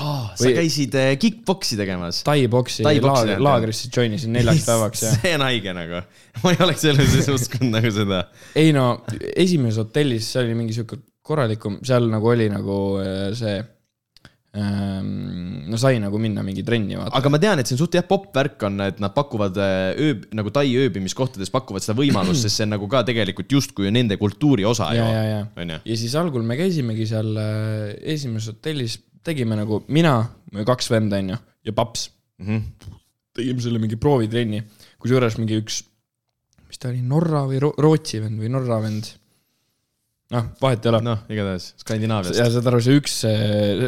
aa, sa käisid äh, kick-poksi tegemas. Tai-boksi Tai-boksi laag, tead, laagrisse join isin neljaks päevaks ja. see on haige nagu, ma ei oleks selles suhtes uskunud nagu seda. ei no esimeses hotellis, see oli mingi sihuke korralikum, seal nagu oli nagu äh, see. No sai nagu minna mingi trenni vaata. aga ma tean, et see on suht jah popp värk on, et nad pakuvad äh, öö, nagu Tai ööbimiskohtades pakuvad seda võimalust, sest see on nagu ka tegelikult justkui ju nende kultuuri osa ju ja, ja, ja, ja siis algul me käisimegi seal äh, esimeses hotellis, tegime nagu mina, kaks venda onju ja paps, Mhm. tegime selle mingi proovitrenni, kusjuures mingi üks, mis ta oli, Norra või Ro Rootsi vend või Norra vend. noh, vahet ei ole. noh, igatahes Skandinaaviast ja. saad aru, see üks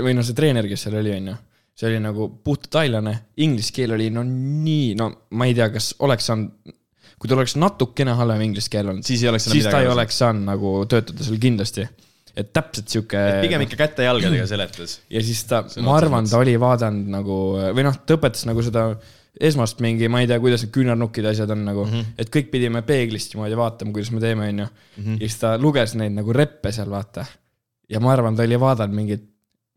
või noh, see treener, kes seal oli, onju, see oli nagu puht tailane, inglise keel oli no nii, no ma ei tea, kas oleks saanud, kui tal oleks natukene halvem inglise keel olnud, siis ei oleks siis ta ei oleks saanud nagu töötada seal kindlasti. et täpselt sihuke. pigem ikka käte-jalgadega seletas. ja siis ta, ma arvan, ta oli vaadanud nagu või noh, ta õpetas nagu seda esmast mingi, ma ei tea, kuidas need küünarnukkid ja asjad on nagu mm, -hmm. et kõik pidime peeglist niimoodi vaatama, kuidas me teeme, onju. ja siis ta luges neid nagu reppe seal, vaata. ja ma arvan, ta oli vaadanud mingit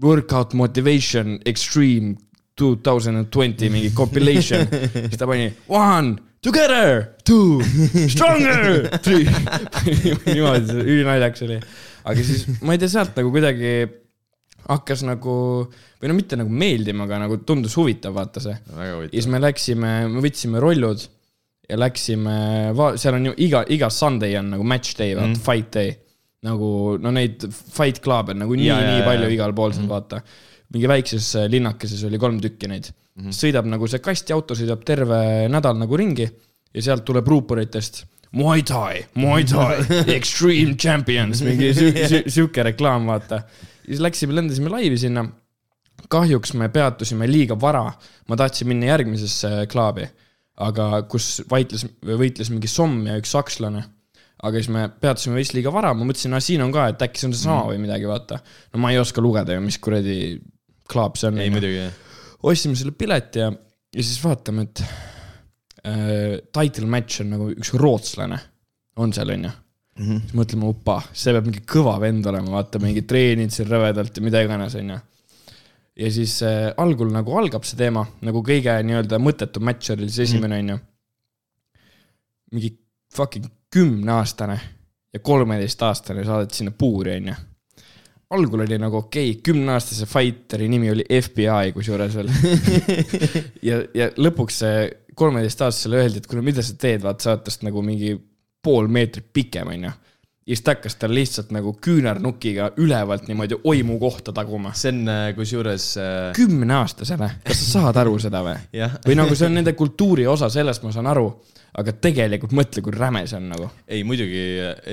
workout motivation extreme two thousand and twenty mingi compilation. siis ta pani one, together, two, stronger, three. niimoodi, ülinaljakas oli. aga siis ma ei tea, sealt nagu kuidagi hakkas nagu või no mitte nagu meeldima, aga nagu tundus huvitav, vaata see. ja siis me läksime, me võtsime rollud ja läksime, seal on ju iga, iga Sunday on nagu match day, vaata mm., fight day. nagu no neid fight club'e on nagu nii, nii palju ja. igal pool seal, vaata. mingi väikses äh, linnakeses oli kolm tükki neid mm. -hmm. sõidab nagu see kastiauto sõidab terve nädal nagu ringi ja sealt tuleb ruuporitest Muay Thai, Muay Thai, Extreme Champions, mingi sihuke reklaam, vaata. Siis läksime, lendasime laivi sinna kahjuks me peatusime liiga vara, ma tahtsin minna järgmisesse klaabi, aga kus vaidles, võitles mingi somm ja üks sakslane. aga siis me peatusime vist liiga vara, ma mõtlesin, siin on ka, et äkki see on seesama või midagi, vaata. no ma ei oska lugeda ju, mis kuradi klaap see on. ei muidugi jah. ostsime selle pileti ja, ja siis vaatame, et äh, title match on nagu üks rootslane, on seal, onju. Siis mõtleme, opa, see peab mingi kõva vend olema, vaata mingi treeninud seal rõvedalt ja mida iganes, onju. ja siis äh, algul nagu algab see teema nagu kõige nii-öelda mõttetum match oli siis esimene, onju. mingi fucking kümneaastane ja kolmeteistaastane saadeti sinna puuri, onju algul oli nagu okei okay,, kümneaastase fighteri nimi oli FBI kusjuures veel. ja, ja lõpuks see kolmeteistaastasele öeldi, et kuule, mida sa teed, vaata, sa oled tast nagu mingi pool meetrit pikem, onju. ja siis ta hakkas tal lihtsalt nagu küünarnukiga ülevalt niimoodi oimu kohta taguma. see on äh, kusjuures äh, kümneaastasele, kas sa saad aru seda või? või nagu see on nende kultuuri osa, sellest ma saan aru, aga tegelikult mõtle, kui räme see on nagu. ei muidugi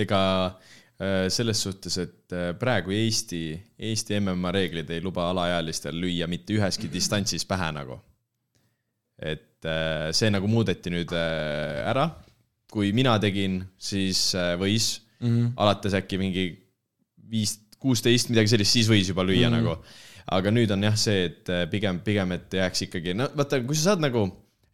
ega äh, selles suhtes, et äh, praegu Eesti, Eesti MMA reeglid ei luba alaealistel lüüa mitte üheski distantsis pähe nagu. et see nagu muudeti nüüd ära. Kui mina tegin, siis äh, võis mm. -hmm. alates äkki mingi viis, kuusteist, midagi sellist, siis võis juba lüüa mm -hmm. nagu. aga nüüd on jah see, et äh, pigem, pigem, et jääks ikkagi, no vaata, kui sa saad nagu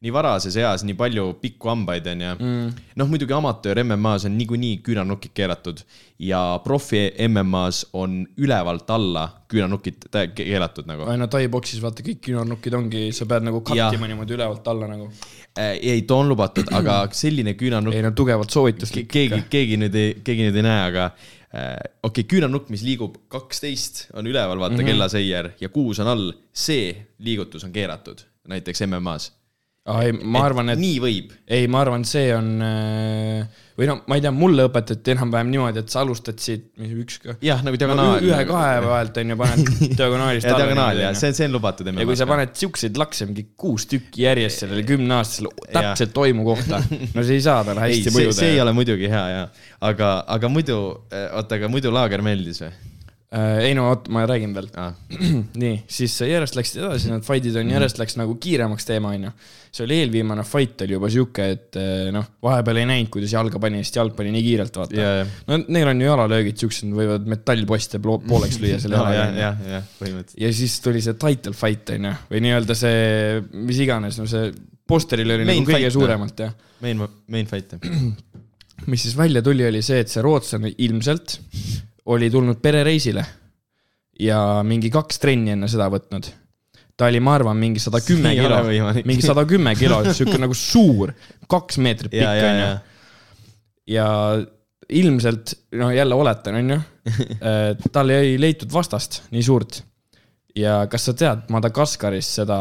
nii varases eas nii palju pikku hambaid, onju mm.. noh, muidugi amatöör MM-as on niikuinii küünarnukid keelatud ja profi MM-as on ülevalt alla küünarnukid tä- keelatud nagu. aina tai-boksis vaata kõik küünarnukid ongi, sa pead nagu kattima niimoodi ülevalt alla nagu. ei, too on lubatud, aga selline küünarnukk ei no tugevalt soovituslik. keegi, keegi nüüd ei, keegi nüüd ei näe, aga äh, okei okay,, küünarnukk, mis liigub kaksteist, on üleval, vaata mm -hmm. kellaseier ja kuus on all, see liigutus on keelatud, näiteks MM-as. ei, ma arvan, et nii võib. ei, ma arvan, see on äh, või no ma ei tea, mulle õpetati enam-vähem niimoodi, et sa alustad siit, mis üks ka. jah, nagu diagonaal. ühe-kahe vahelt on ju, paned diagonaalist ja diagonaal ja see, see on lubatud ja kui sa. paned siukseid lakse, mingi kuus tükki järjest sellele kümneaastasele täpselt toimu kohta, no see ei saa ei, hästi see, see ei mõjuda. ole muidugi hea ja, aga, aga muidu, oota, aga muidu laager meeldis või? Ei no oot, ma räägin veel. ah. nii, siis järjest läksid edasi, need fight'id on järjest läks nagu kiiremaks teema, onju. see oli eelviimane fight oli juba sihuke, et eh, noh, vahepeal ei näinud, kuidas jalga pani, sest jalg pani nii kiirelt, vaata ja, no neil on ju jalalöögid siuksed, võivad metallposte pooleks lüüa selle ja, ja, jalaga. ja, ja põhimõtteliselt. ja siis tuli see title fight onju, või nii-öelda see, mis iganes, no see posteril oli Main nagu kõige fight, suuremalt jah. Main, main fight. mis siis välja tuli, oli see, et see rootslane ilmselt oli tulnud perereisile ja mingi kaks trenni enne seda võtnud. ta oli, ma arvan, mingi sada kümme kilo, mingi sada kümme kilo, sihuke nagu suur, kaks meetrit pikk ja, onju ja. ja ilmselt, no jälle oletan, onju, tal ei leitud vastast nii suurt. ja kas sa tead Madagaskaris seda,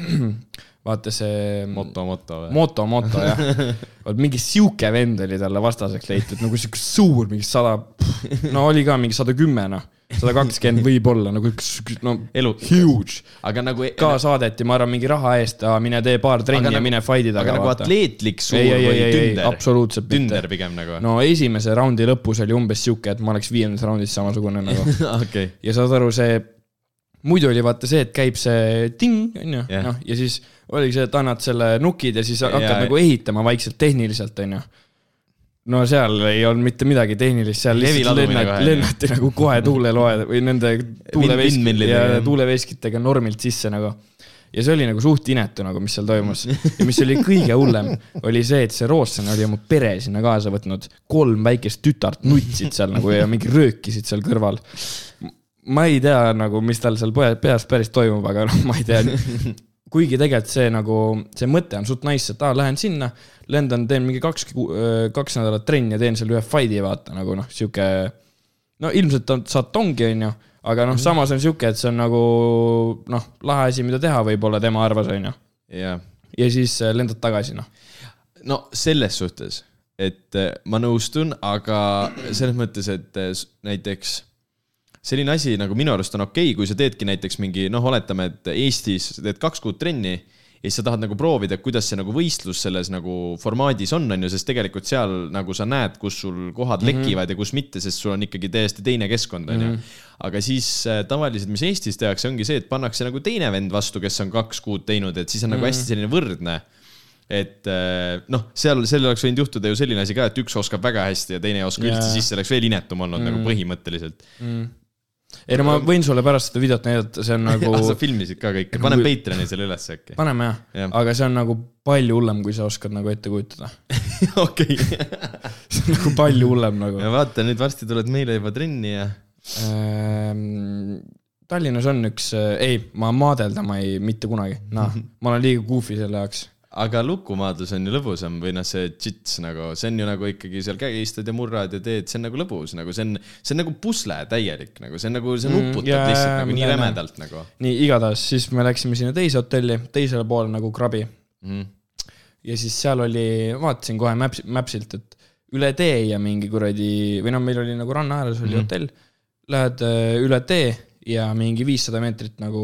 vaata see moto, moto või? moto, moto jah, vot mingi sihuke vend oli talle vastaseks leitud, nagu sihuke suur, mingi sada, no oli ka mingi sada kümme noh, sada kakskümmend võib-olla nagu üks, no elu, huge. aga nagu, ka saadeti, ma arvan, mingi raha eest, mine tee paar trenni ja nagu- mine fight'i taga aga nagu vaata. atleetlik suur ei, ei, või ei, tünder? absoluutselt mitte tünder. pigem nagu. no esimese raundi lõpus oli umbes sihuke, et ma oleks viiendas raundis samasugune nagu okei, ja saad aru, see, muidu oli vaata see, et käib see ting, onju, noh, ja siis oligi see, et annad selle nukid ja siis hakkad Ja- nagu ehitama vaikselt tehniliselt, onju. no seal ei olnud mitte midagi tehnilist, seal lihtsalt lennati, kohe, lennati nagu kohe tuuleloe või nende tuulevesk- windmillidega, ja tuuleveskitega normilt sisse nagu. ja see oli nagu suht inetu nagu, mis seal toimus. ja mis oli kõige hullem, oli see, et see rootslane oli oma pere sinna kaasa võtnud, kolm väikest tütart nutsid seal nagu ja mingi röökisid seal kõrval ma ei tea nagu, mis tal seal peas päris toimub, aga noh, ma ei tea. kuigi tegelikult see nagu, see mõte on suht nice, et aa, lähen sinna, lendan, teen mingi kaks, kaks nädalat trenni ja teen seal ühe fight'i, vaata nagu noh, sihuke. no ilmselt on, saad tongi, onju, aga noh, samas on sihuke, et see on nagu noh, lahe asi, mida teha võib-olla tema arvas, onju. ja siis äh, lendad tagasi, noh. no selles suhtes, et eh, ma nõustun, aga selles mõttes, et näiteks selline asi nagu minu arust on okei okay,, kui sa teedki näiteks mingi noh, oletame, et Eestis teed kaks kuud trenni ja siis sa tahad nagu proovida, kuidas see nagu võistlus selles nagu formaadis on, on ju, sest tegelikult seal nagu sa näed, kus sul kohad mm -hmm. lekivad ja kus mitte, sest sul on ikkagi täiesti teine keskkond, on ju. aga siis äh, tavaliselt, mis Eestis tehakse, ongi see, et pannakse nagu teine vend vastu, kes on kaks kuud teinud, et siis on nagu hästi selline võrdne et äh, noh, seal, seal oleks võinud juhtuda ju selline asi ka, et üks oskab väga hästi ja teine ei oska Jaa. üldse, siis see oleks veel inetum olnud mm. nagu põhimõtteliselt. Ei no ma võin sulle pärast seda videot näidata, see on nagu ah,, sa filmisid ka kõike, panen Patreon'i selle üles äkki. paneme jah ja., aga see on nagu palju hullem, kui sa oskad nagu ette kujutada. okei. see on nagu palju hullem nagu. ja vaata, nüüd varsti tuled meile juba trenni ja. Ehm, Tallinnas on üks, ei, ma maadeldama ei, mitte kunagi, noh, ma olen liiga goofy selle jaoks. Aga lukumaadlus on ju lõbusam või noh, see džits nagu, see on ju nagu ikkagi seal kägistad ja murrad ja teed, see on nagu lõbus, nagu see on, see on nagu pusle täielik nagu, see on nagu, see Mm, nuputad jaa, lihtsalt jaa, nagu nii rämedalt nagu nii, igatahes siis me läksime sinna teise hotelli, teisele poole nagu krabi mm.. ja siis seal oli, vaatasin kohe Maps, Mapsilt, et üle tee ja mingi kuradi, või noh, meil oli nagu ranna ääres oli mm. hotell. Lähed äh, üle tee ja mingi viissada meetrit nagu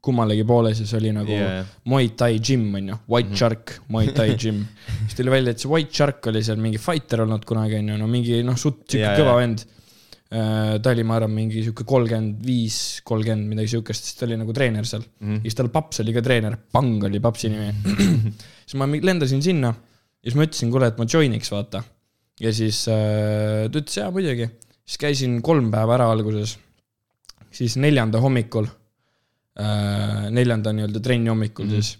kummalegi poole, siis oli nagu yeah. Muay Thai gym on ju, White mm -hmm. Shark Muay Thai gym. siis tuli välja, et see White Shark oli seal mingi fighter olnud kunagi on ju, no mingi noh, suht sihuke Jaa, kõva jaa. vend. ta oli, ma arvan, mingi sihuke kolmkümmend viis, kolmkümmend midagi siukest, siis ta oli nagu treener seal mm. Mhm. ja siis tal paps oli ka treener, Pang oli papsi nimi. siis ma lendasin sinna ja siis ma ütlesin, kuule, et ma join'iks, vaata. ja siis äh, ta ütles jaa, muidugi. siis käisin kolm päeva ära alguses. siis neljanda hommikul äh,, neljanda nii-öelda trenni hommikul mm. -hmm. siis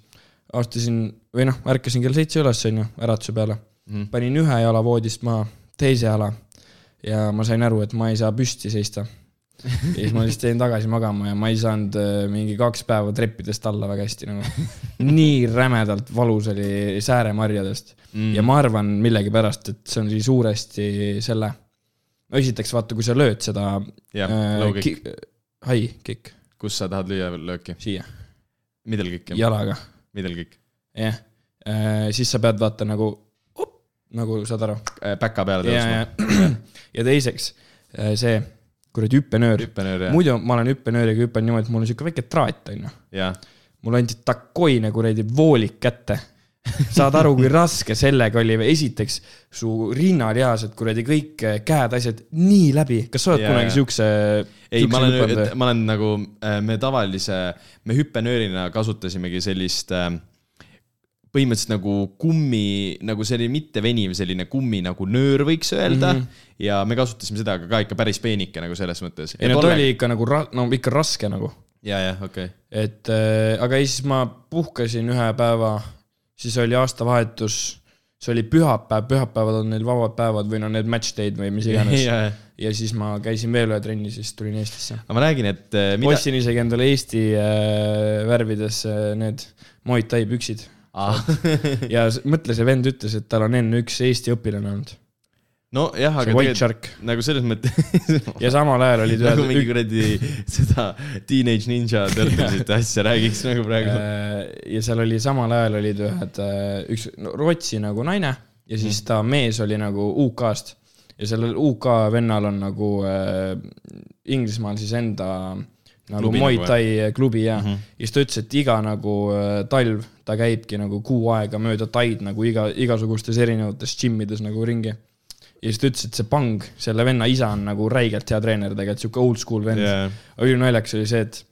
astusin või noh, ärkasin kell seitse üles, onju, äratuse peale. Mhm. panin ühe jala voodist maha, teise jala ja ma sain aru, et ma ei saa püsti seista. ja siis ma lihtsalt jäin tagasi magama ja ma ei saanud äh, mingi kaks päeva treppidest alla väga hästi nagu. nii rämedalt valus oli sääremarjadest mm. ja ma arvan millegipärast, et see oli suuresti selle. no esiteks vaata, kui sa lööd seda jah, äh, low kick, ki- high kick kus sa tahad lüüa lööki? siia middle kick, jalaga, middle kick. jah. siis sa pead vaata nagu, nagu saad aru. päka peale ja, tõusma. ja, teiseks äh, see kuradi hüppenöör. muidu ma olen hüppenööriga hüpanud niimoodi, et mul on siuke väike traat, onju. mulle anti takoine kuradi voolik kätte saad aru, kui raske sellega oli, esiteks su rinnalihased, kuradi kõik äh, käed, asjad nii läbi, kas sa oled Jaa, kunagi siukse? ei, ma olen, ma olen nagu, me tavalise, me hüppenöörina kasutasimegi sellist äh, põhimõtteliselt nagu kummi, nagu selline mitte veniv selline kummi nagu nöör, võiks öelda mm. -hmm. ja me kasutasime seda aga ka ikka päris peenike nagu selles mõttes. ei no ta oli ikka nagu no ikka raske nagu, ja, jah, okei okay.. et äh, aga ja siis ma puhkasin ühe päeva, siis oli aastavahetus, see oli pühapäev, pühapäevad on neil vabad päevad või no need match day'd või mis iganes. ja, ja, ja siis ma käisin veel ühe trenni, siis tulin Eestisse. aga ma räägin, et äh, mida. ostsin isegi endale Eesti äh, värvides äh, need Muay Thai püksid ja s- mõtle, see vend ütles, et tal on enne üks Eesti õpilane olnud, nojah, aga tegelikult nagu selles mõttes ja samal ajal olid nagu mingi kuradi seda Teenage Ninja Turtlesite asja räägiks nagu praegu. ja seal oli samal ajal olid ühed, üks no, Rootsi nagu naine ja siis ta mees oli nagu UK-st ja sellel UK vennal on nagu äh, Inglismaal siis enda nagu Muay nagu, Thai klubi ja mm. -hmm. ja siis ta ütles, et iga nagu äh, talv ta käibki nagu kuu aega mööda Taid nagu iga, igasugustes erinevates džimmides nagu ringi. Ja siis ta ütles, et see Pang, selle venna isa on nagu räigelt hea treener tegelikult, sihuke old school vend yeah.. ja, ülinaljakas oli see, et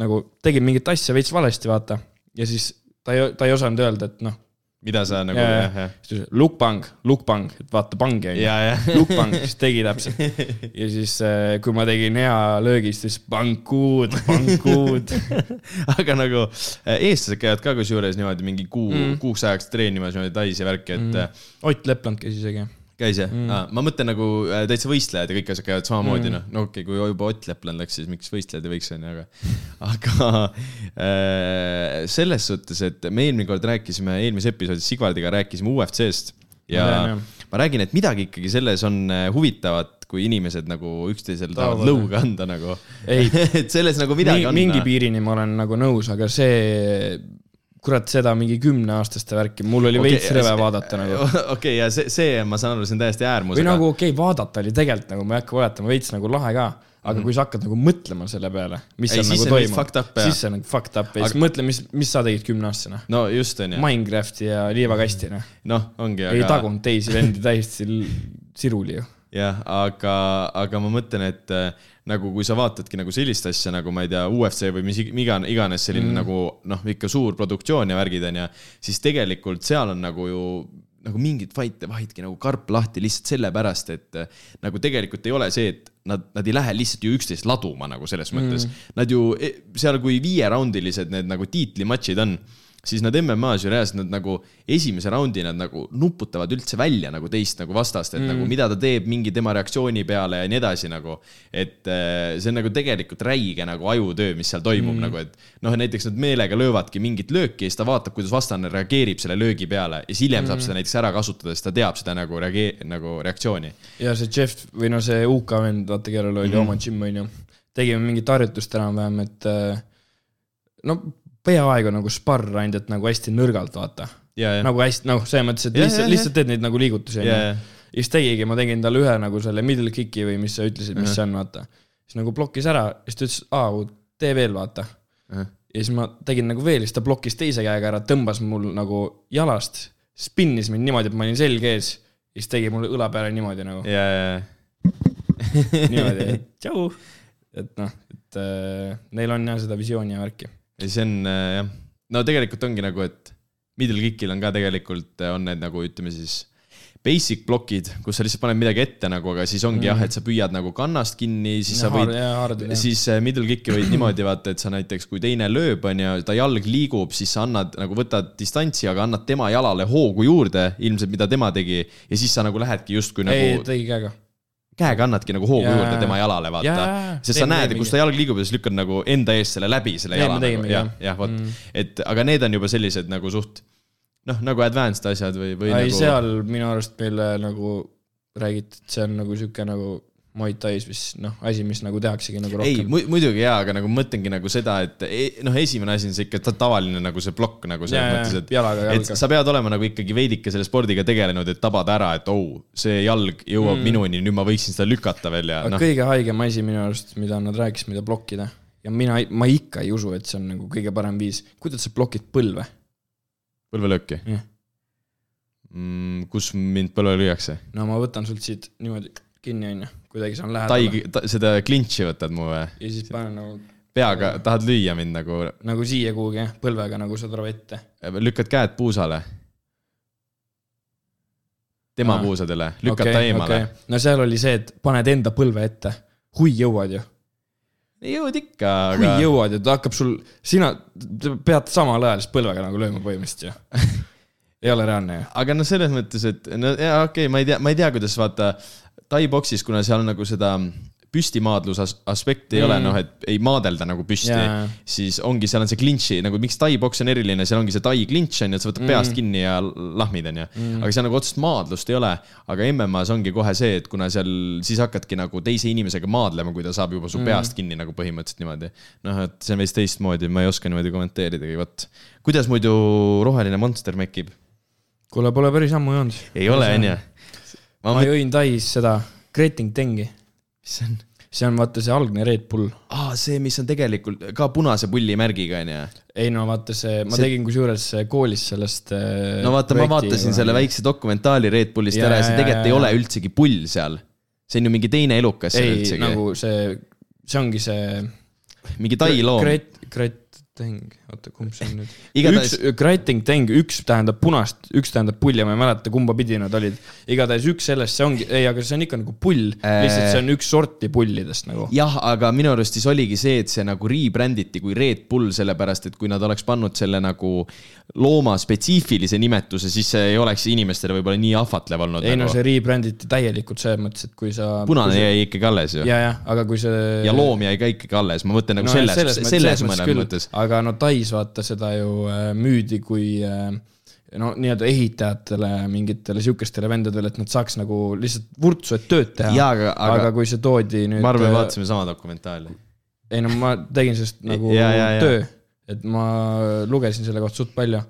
nagu tegid mingit asja veits valesti, vaata. ja siis ta ei, ta ei osanud öelda, et noh, mida sa nagu jaa. jah, jah. siis ta ütles lukpang, lukpang, et vaata pangi on ju. ja, ja. lukpang, siis tegi täpselt. ja siis, kui ma tegin hea löögi, siis pankuud, pankuud. aga nagu äh, eestlased käivad ka kusjuures niimoodi mingi kuu mm., kuuks ajaks treenimas niimoodi tais ja värki, et mm. Ott Lepland käis isegi. Käis jah mm.? Ah, ma mõtlen nagu äh, täitsa võistlejad ja kõik asjad käivad samamoodi mm., noh, no okei okay,, kui juba Ott Lepland läks, siis miks võistlejad ei võiks, onju, aga, aga äh, selles suhtes, et me eelmine kord rääkisime, eelmises episoodis Sigvardiga rääkisime UFC-st ja Ma tean, ma räägin, et midagi ikkagi selles on äh, huvitavat, kui inimesed nagu üksteisele tahavad lõuga anda nagu. Ei. et selles nagu midagi on. mingi piirini ma olen nagu nõus, aga see, kurat, seda mingi kümneaastaste värki, mul oli okay, veits rõve vaadata nagu. okei, ja see, see, ma saan aru, see on täiesti äärmus. või nagu okei okay,, vaadata oli tegelikult nagu, ma ei hakka valetama, veits nagu lahe ka. aga mm -hmm. kui sa hakkad nagu mõtlema selle peale, mis Ei, seal siis nagu on toimub siis see on nagu fucked up ja siis Aga- mõtle, mis, mis sa tegid kümneaastasena. no just onju, Minecrafti ja liivakastina. noh, ongi, ei aga tagunud teisi vendi täiesti siruli ju. jah, aga, aga ma mõtlen, et nagu kui sa vaatadki nagu sellist asja nagu ma ei tea, UFC või mis ig- iganes, iganes selline mm. nagu noh, ikka suur produktsioon ja värgid onju, siis tegelikult seal on nagu ju nagu mingid fight'e vahidki nagu karp lahti lihtsalt sellepärast, et äh, nagu tegelikult ei ole see, et nad, nad ei lähe lihtsalt ju üksteist laduma nagu selles mõttes mm.. Nad ju e- seal, kui viieraundilised need nagu tiitlimatšid on, siis nad MM-as ju reaalselt nad nagu esimese raundi nad nagu nuputavad üldse välja nagu teist nagu vastast, et mm. nagu mida ta teeb mingi tema reaktsiooni peale ja nii edasi nagu. et äh, see on nagu tegelikult räige nagu ajutöö, mis seal toimub mm. nagu, et noh, näiteks nad meelega löövadki mingit lööki ja siis ta vaatab, kuidas vastane reageerib selle löögi peale ja siis hiljem mm. saab seda näiteks ära kasutada, sest ta teab seda nagu reagee-, nagu reaktsiooni. ja see Jeff või no see UK vend, vaata, kellel oli mm oma džimm, onju. tegime mingit harjutust enam-vähem, et äh, no peaaegu nagu sparr, ainult et nagu hästi nõrgalt, vaata. ja, ja, nagu hästi, noh, selles mõttes, et Jah, lihtsalt lihtsalt teed neid nagu liigutusi, ja, onju. ja, ja siis tegigi, ma tegin talle ühe nagu selle middle kick'i või mis sa ütlesid, mis see on, vaata. siis nagu blokkis ära, siis ta ütles, aa, tee veel, vaata. ja siis ma tegin nagu veel, siis ta blokkis teise käega ära, tõmbas mul nagu jalast, spinnis mind niimoodi, et ma olin selg ees. ja siis tegi mulle õla peale niimoodi nagu, ja, ja, niimoodi, et tšau. et noh, et äh, neil on jah seda visiooni ja värki. Ja see on äh, jah, no tegelikult ongi nagu, et middle kick'il on ka tegelikult äh, on need nagu ütleme siis basic plokid, kus sa lihtsalt paned midagi ette nagu, aga siis ongi mm. jah, et sa püüad nagu kannast kinni, siis sa võid, siis äh, middle kick'i võid niimoodi vaata, et sa näiteks, kui teine lööb, onju, ta jalg liigub, siis sa annad nagu võtad distantsi, aga annad tema jalale hoogu juurde, ilmselt mida tema tegi ja siis sa nagu lähedki justkui ei, nagu tegi käega. Käega annadki nagu hoogu Jaa. juurde tema jalale, vaata Jaa, sest sa teeme, näed, kus ta jalg liigub ja siis lükkad nagu enda eest selle läbi selle jala nagu jah., jah, vot Mm. et aga need on juba sellised nagu suht noh, nagu advanced asjad või, või ei, nagu seal minu arust meile nagu räägiti, et see on nagu sihuke nagu Muay Thais, mis noh, asi, mis nagu tehaksegi nagu ei rohkem. mu,, muidugi jaa, aga nagu mõtlengi nagu seda, et e- noh, esimene asi on see ikka ta- tavaline nagu see plokk nagu selles Jaa, mõttes, et jalaga et jalga. sa pead olema nagu ikkagi veidike selle spordiga tegelenud, et tabada ära, et oh, see jalg jõuab mm. minuni, nüüd ma võiksin seda lükata veel ja noh, kõige haigem asi minu arust, mida nad rääkisid, mida blokkida ja mina, ma ikka ei usu, et see on nagu kõige parem viis, kuidas sa blokid põlve? põlvelööki Jah. mm,? kus mind põlve lüüakse? no ma võtan sult siit niimoodi kinni, onju, kuidagi saan lähedale tai ta,, seda klintši võtad mu või? ja siis panen nagu, peaga tahad lüüa mind nagu, nagu siia kuhugi jah, põlvega nagu aru ette. lükkad käed puusale. tema Aa, puusadele, lükkad ta eemale okay.. no seal oli see, et paned enda põlve ette, hui jõuad ju, jõud ikka, aga jõuad ju, ta hakkab sul, sina pead samal ajal siis põlvega nagu lööma põhimõtteliselt ju. ei ole reaalne ju. aga noh, selles mõttes, et no jaa, okei okay,, ma ei tea, ma ei tea, kuidas vaata Tai-boksis, kuna seal nagu seda püstimaadluse as- aspekti ei mm. ole, Mm. noh, et ei maadelda nagu püsti Jaa. siis ongi, seal on see klintši nagu miks tai-boks on eriline, seal ongi see tai klinč on ju, et sa võtad mm. peast kinni ja lahmid on ju mm.. aga seal nagu otsest maadlust ei ole. aga MM-as ongi kohe see, et kuna seal siis hakkadki nagu teise inimesega maadlema, kui ta saab juba su mm. peast kinni nagu põhimõtteliselt niimoodi. noh, et see on veits teistmoodi, ma ei oska niimoodi kommenteeridagi, vot. kuidas muidu roheline monster mekib? kuule, pole päris ammu joonud. ei ole, onju. Ma ma jõin Tais seda Greting Tengi, mis see on? see on vaata see algne Red Bull. aa, see, mis on tegelikult ka punase pulli märgiga, onju. ei no vaata see, ma See- tegin kusjuures koolis sellest. äh, no vaata, ma vaatasin selle. väikse dokumentaali Red Bullist Jaa, ära ja see tegelikult jaa, ei ole üldsegi pull seal. see on ju mingi teine elukas seal ei, üldsegi nagu see, see ongi see. mingi tai loom. Gret-, Gret- Teng, oota, kumb see on nüüd? Igatahes- üks, Greting Teng, üks tähendab punast, üks tähendab pulli, ma ei mäleta, kumba pidi nad olid. igatahes üks sellest, see ongi, ei, aga see on ikka nagu pull, lihtsalt see on üks sorti pullidest nagu. jah, aga minu arust siis oligi see, et see nagu rebränditi kui Red Bull, sellepärast et kui nad oleks pannud selle nagu looma spetsiifilise nimetuse, siis see ei oleks inimestele võib-olla nii ahvatlev olnud. ei no Nagu. see rebränditi täielikult selles mõttes, et kui sa. punane jäi ikkagi alles ju. ja, jah, aga kui see. ja loom jäi ka ikkagi alles, ma mõtlen nagu No selles, selles mõttes- selles selles mõttes mõnes küll. mõttes. Aga no Tais vaata seda ju äh, müüdi kui äh, no nii-öelda ehitajatele, mingitele sihukestele vendadele, et nad saaks nagu lihtsalt vurtsu, et tööd teha. Aga- aga- aga kui see toodi nüüd. ma arvan, me vaatasime sama dokumentaali. ei no ma tegin sellest nagu Ja, ja, ja. töö, et ma lugesin selle kohta suht palju.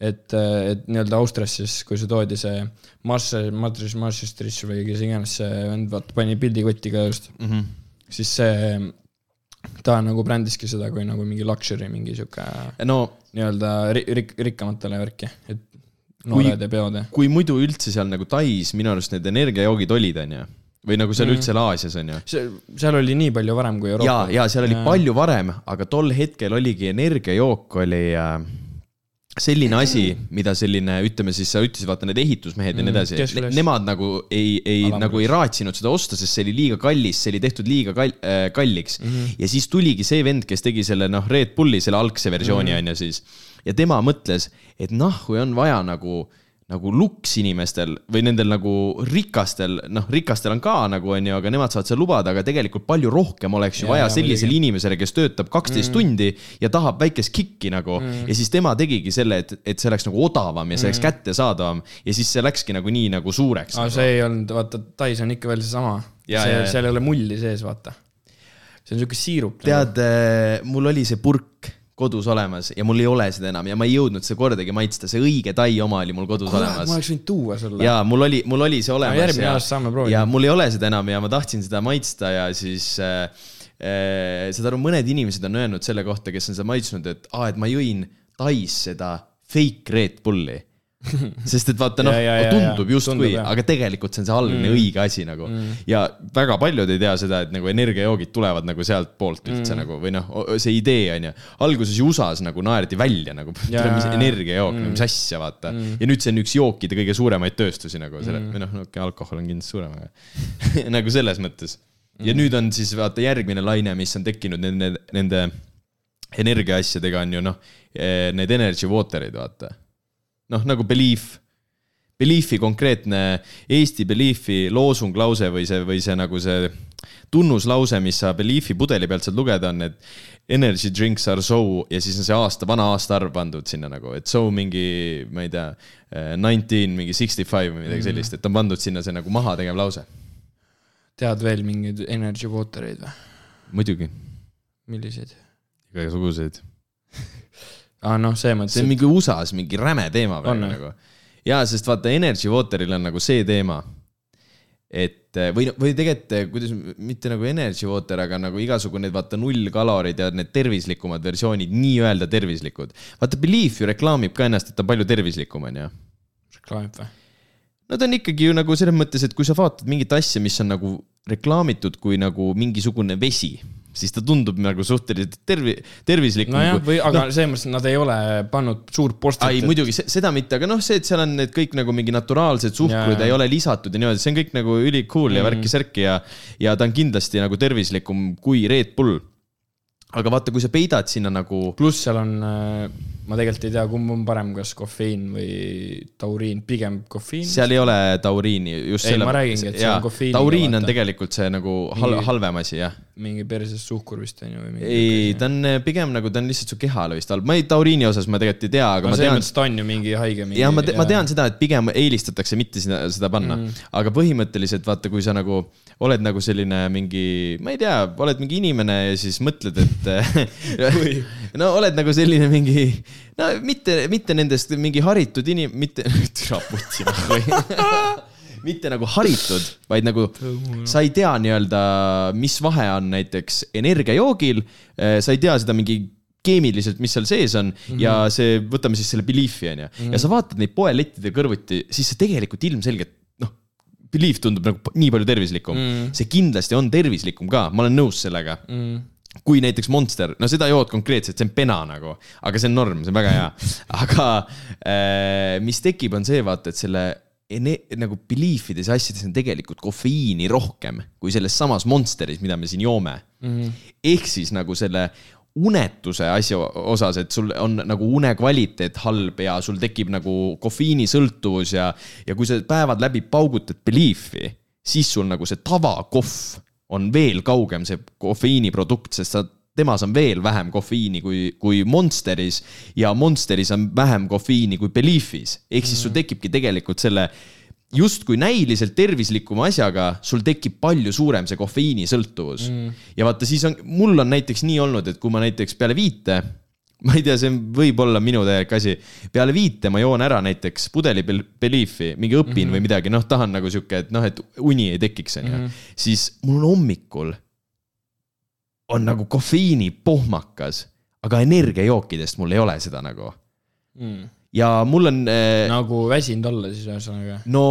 et, et nii-öelda Austrias siis, kui see toodi see Marse, Madris, Marsestrich või kes iganes see vend, vaata pani pildikotiga just, Mhm. siis see, ta nagu brändiski seda kui nagu mingi luxury, mingi sihuke no nii-öelda ri- rik-, rikkamatele värki, et noored ei peod ja. kui muidu üldse seal nagu Tais minu arust need energiajoogid olid, onju, või nagu seal Mm. üldse Aasias onju. see, seal oli nii palju varem kui ja, Euroopa. ja seal oli ja. palju varem, aga tol hetkel oligi energiajook oli äh, selline asi, mida selline, ütleme siis, sa ütlesid, vaata need ehitusmehed ja nii Mm, edasi ne,, nemad nagu ei, ei Alamklass. nagu ei raatsinud seda osta, sest see oli liiga kallis, see oli tehtud liiga kall- äh,, kalliks mm. -hmm. ja siis tuligi see vend, kes tegi selle noh, Red Bulli, selle algse versiooni Mhm. on ju siis. ja tema mõtles, et kui on vaja nagu nagu luks inimestel või nendel nagu rikastel, noh, rikastel on ka nagu on ju, aga nemad saavad seda lubada, aga tegelikult palju rohkem oleks ju Jaa, vaja jaa, sellisele inimesele, kes töötab kaksteist mm. tundi ja tahab väikest kikki nagu mm. ja siis tema tegigi selle, et, et see oleks nagu odavam ja see oleks mm. kättesaadavam ja siis see läkski nagu nii nagu suureks aga nagu. see ei olnud, vaata, Tais on ikka veel seesama. Ja, see ja, ja., seal ei ole mulli sees, vaata. see on siuke siirup. tead, mul oli see purk kodus olemas ja mul ei ole seda enam ja ma ei jõudnud seda kordagi maitsta, see õige tai oma oli mul kodus kurat, olemas ma oleks võinud tuua sulle. ja mul oli, mul oli see olemas järgmine aasta saame proovida. ja mul ei ole seda enam ja ma tahtsin seda maitsta ja siis äh, äh, saad aru, mõned inimesed on öelnud selle kohta, kes on seda maitsnud, et aa, et ma jõin Tais seda fake Red Bulli. sest et vaata noh tundub justkui aga tegelikult see on see algne mm. õige asi nagu mm. ja väga paljud ei tea seda, et nagu energiajoogid tulevad nagu sealtpoolt üldse mm. nagu või noh, see idee on ju. alguses ju USA-s nagu naerdi välja nagu, mis energiajook mm., mis asja vaata mm.. ja nüüd see on üks jookide kõige suuremaid tööstusi nagu selle mm., või noh, okei, alkohol on kindlasti suurem, aga nagu selles mõttes. ja nüüd on siis vaata järgmine laine, mis on tekkinud nende, nende energiaasjadega on ju noh, need energy water'id, vaata. noh, nagu Belief, Beliefi konkreetne Eesti Beliefi loosunglause või see, või see nagu see tunnuslause, mis sa Beliefi pudeli pealt saad lugeda, on, et energy drinks are so ja siis on see aasta, vana aastaarv pandud sinna nagu, et so mingi, ma ei tea, nineteen, mingi sixty five või midagi sellist, et on pandud sinna see nagu maha tegev lause. tead veel mingeid energy water eid või? muidugi, milliseid? igasuguseid. aa, noh, selles mõttes see on, mingi USA-s mingi räme teema On, praegu nagu. jaa, sest vaata Energy Wateril on nagu see teema, et või, või tegelikult, kuidas, mitte nagu energy water, aga nagu igasugune, vaata nullkalorid ja need tervislikumad versioonid, nii-öelda tervislikud. vaata, Belief ju reklaamib ka ennast, et ta on palju tervislikum, onju reklaamib või? no ta on ikkagi ju nagu selles mõttes, et kui sa vaatad mingit asja, mis on nagu reklaamitud kui nagu mingisugune vesi, siis ta tundub nagu suhteliselt tervi-, tervislikum. nojah, või, aga no. selles mõttes, et nad ei ole pannud suurt postit. ai, muidugi se- seda mitte, aga noh, see, et seal on need kõik nagu mingi naturaalsed suhkrud Jaa. ei ole lisatud ja niimoodi, see on kõik nagu üli cool ja Mm. värki-särki ja, ja ta on kindlasti nagu tervislikum kui Red Bull. Aga vaata, kui sa peidad sinna nagu, pluss seal on, ma tegelikult ei tea, kumb on parem, kas kofeiin või tauriin, pigem kofeiin. seal ei ole tauriini, just Ei, ma räägingi, et see on kofeiiniga, tauriin on tegelikult see nagu hal-, Mingi- halvem asi, jah. mingi perses suhkur vist on ju või mingi. ei, ta on eh, pigem nagu, ta on lihtsalt su kehale vist halb, ma ei, tauriini osas ma tegelikult ei tea, aga aga ma selles tean, mõttes ta on ju mingi haige. jah, ma, ma tean seda, et pigem eelistatakse mitte seda, seda panna mm.. aga põhimõtteliselt vaata, kui sa nagu oled nagu selline mingi, ma ei tea, oled mingi inimene ja siis mõtled, et no oled nagu selline mingi, no mitte, mitte nendest mingi haritud inim-, mitte, türa putsi või mitte nagu haritud, vaid nagu sa ei tea nii-öelda, mis vahe on näiteks energiajoogil, sa ei tea seda mingi keemiliselt, mis seal sees on mm -hmm. ja see, võtame siis selle Beliefi onju mm, -hmm. ja sa vaatad neid poelettide kõrvuti, siis sa tegelikult ilmselgelt noh, Belief tundub nagu nii palju tervislikum mm. -hmm. see kindlasti on tervislikum ka, ma olen nõus sellega mm.. Kui näiteks Monster, no seda jood konkreetselt, see on pena nagu, aga see on norm, see on väga hea. aga äh, mis tekib, on see vaata, et selle ene- nagu belief ides ja asjades on tegelikult kofeiini rohkem kui selles samas Monsteris, mida me siin joome mm. -hmm. ehk siis nagu selle unetuse asja osas, et sul on nagu une kvaliteet halb ja sul tekib nagu kofeiinisõltuvus ja, ja kui sa päevad läbi paugutad Beliefi, siis sul nagu see tavakohv on veel kaugem see kofeiiniprodukt, sest sa, temas on veel vähem kofeiini kui, kui Monsteris ja Monsteris on vähem kofeiini kui Beliefis. ehk siis sul tekibki tegelikult selle justkui näiliselt tervislikuma asjaga, sul tekib palju suurem see kofeiinisõltuvus mm.. ja vaata, siis on, mul on näiteks nii olnud, et kui ma näiteks peale viite, ma ei tea, see võib olla minu täielik asi, peale viite ma joon ära näiteks pudeli Bel- Beliefi, mingi õpin mm -hmm. või midagi, noh, tahan nagu sihuke, et noh, et uni ei tekiks, onju, siis mul on hommikul on nagu kofeiini pohmakas, aga energiajookidest mul ei ole seda nagu Mm. Ja mul on äh, nagu väsinud olla siis ühesõnaga. no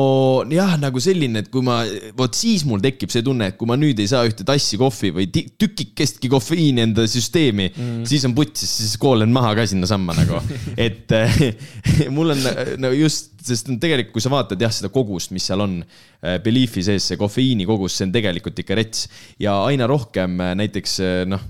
jah, nagu selline, et kui ma, vot siis mul tekib see tunne, et kui ma nüüd ei saa ühte tassi kohvi või tükikestki kofeiini enda süsteemi mm., siis on putsis, siis koolen maha ka sinnasamma nagu. et äh, mul on no just, sest tegelikult, kui sa vaatad jah, seda kogust, mis seal on äh, Beliefi sees, see kofeiini kogus, see on tegelikult ikka rets. ja aina rohkem äh, näiteks äh, noh,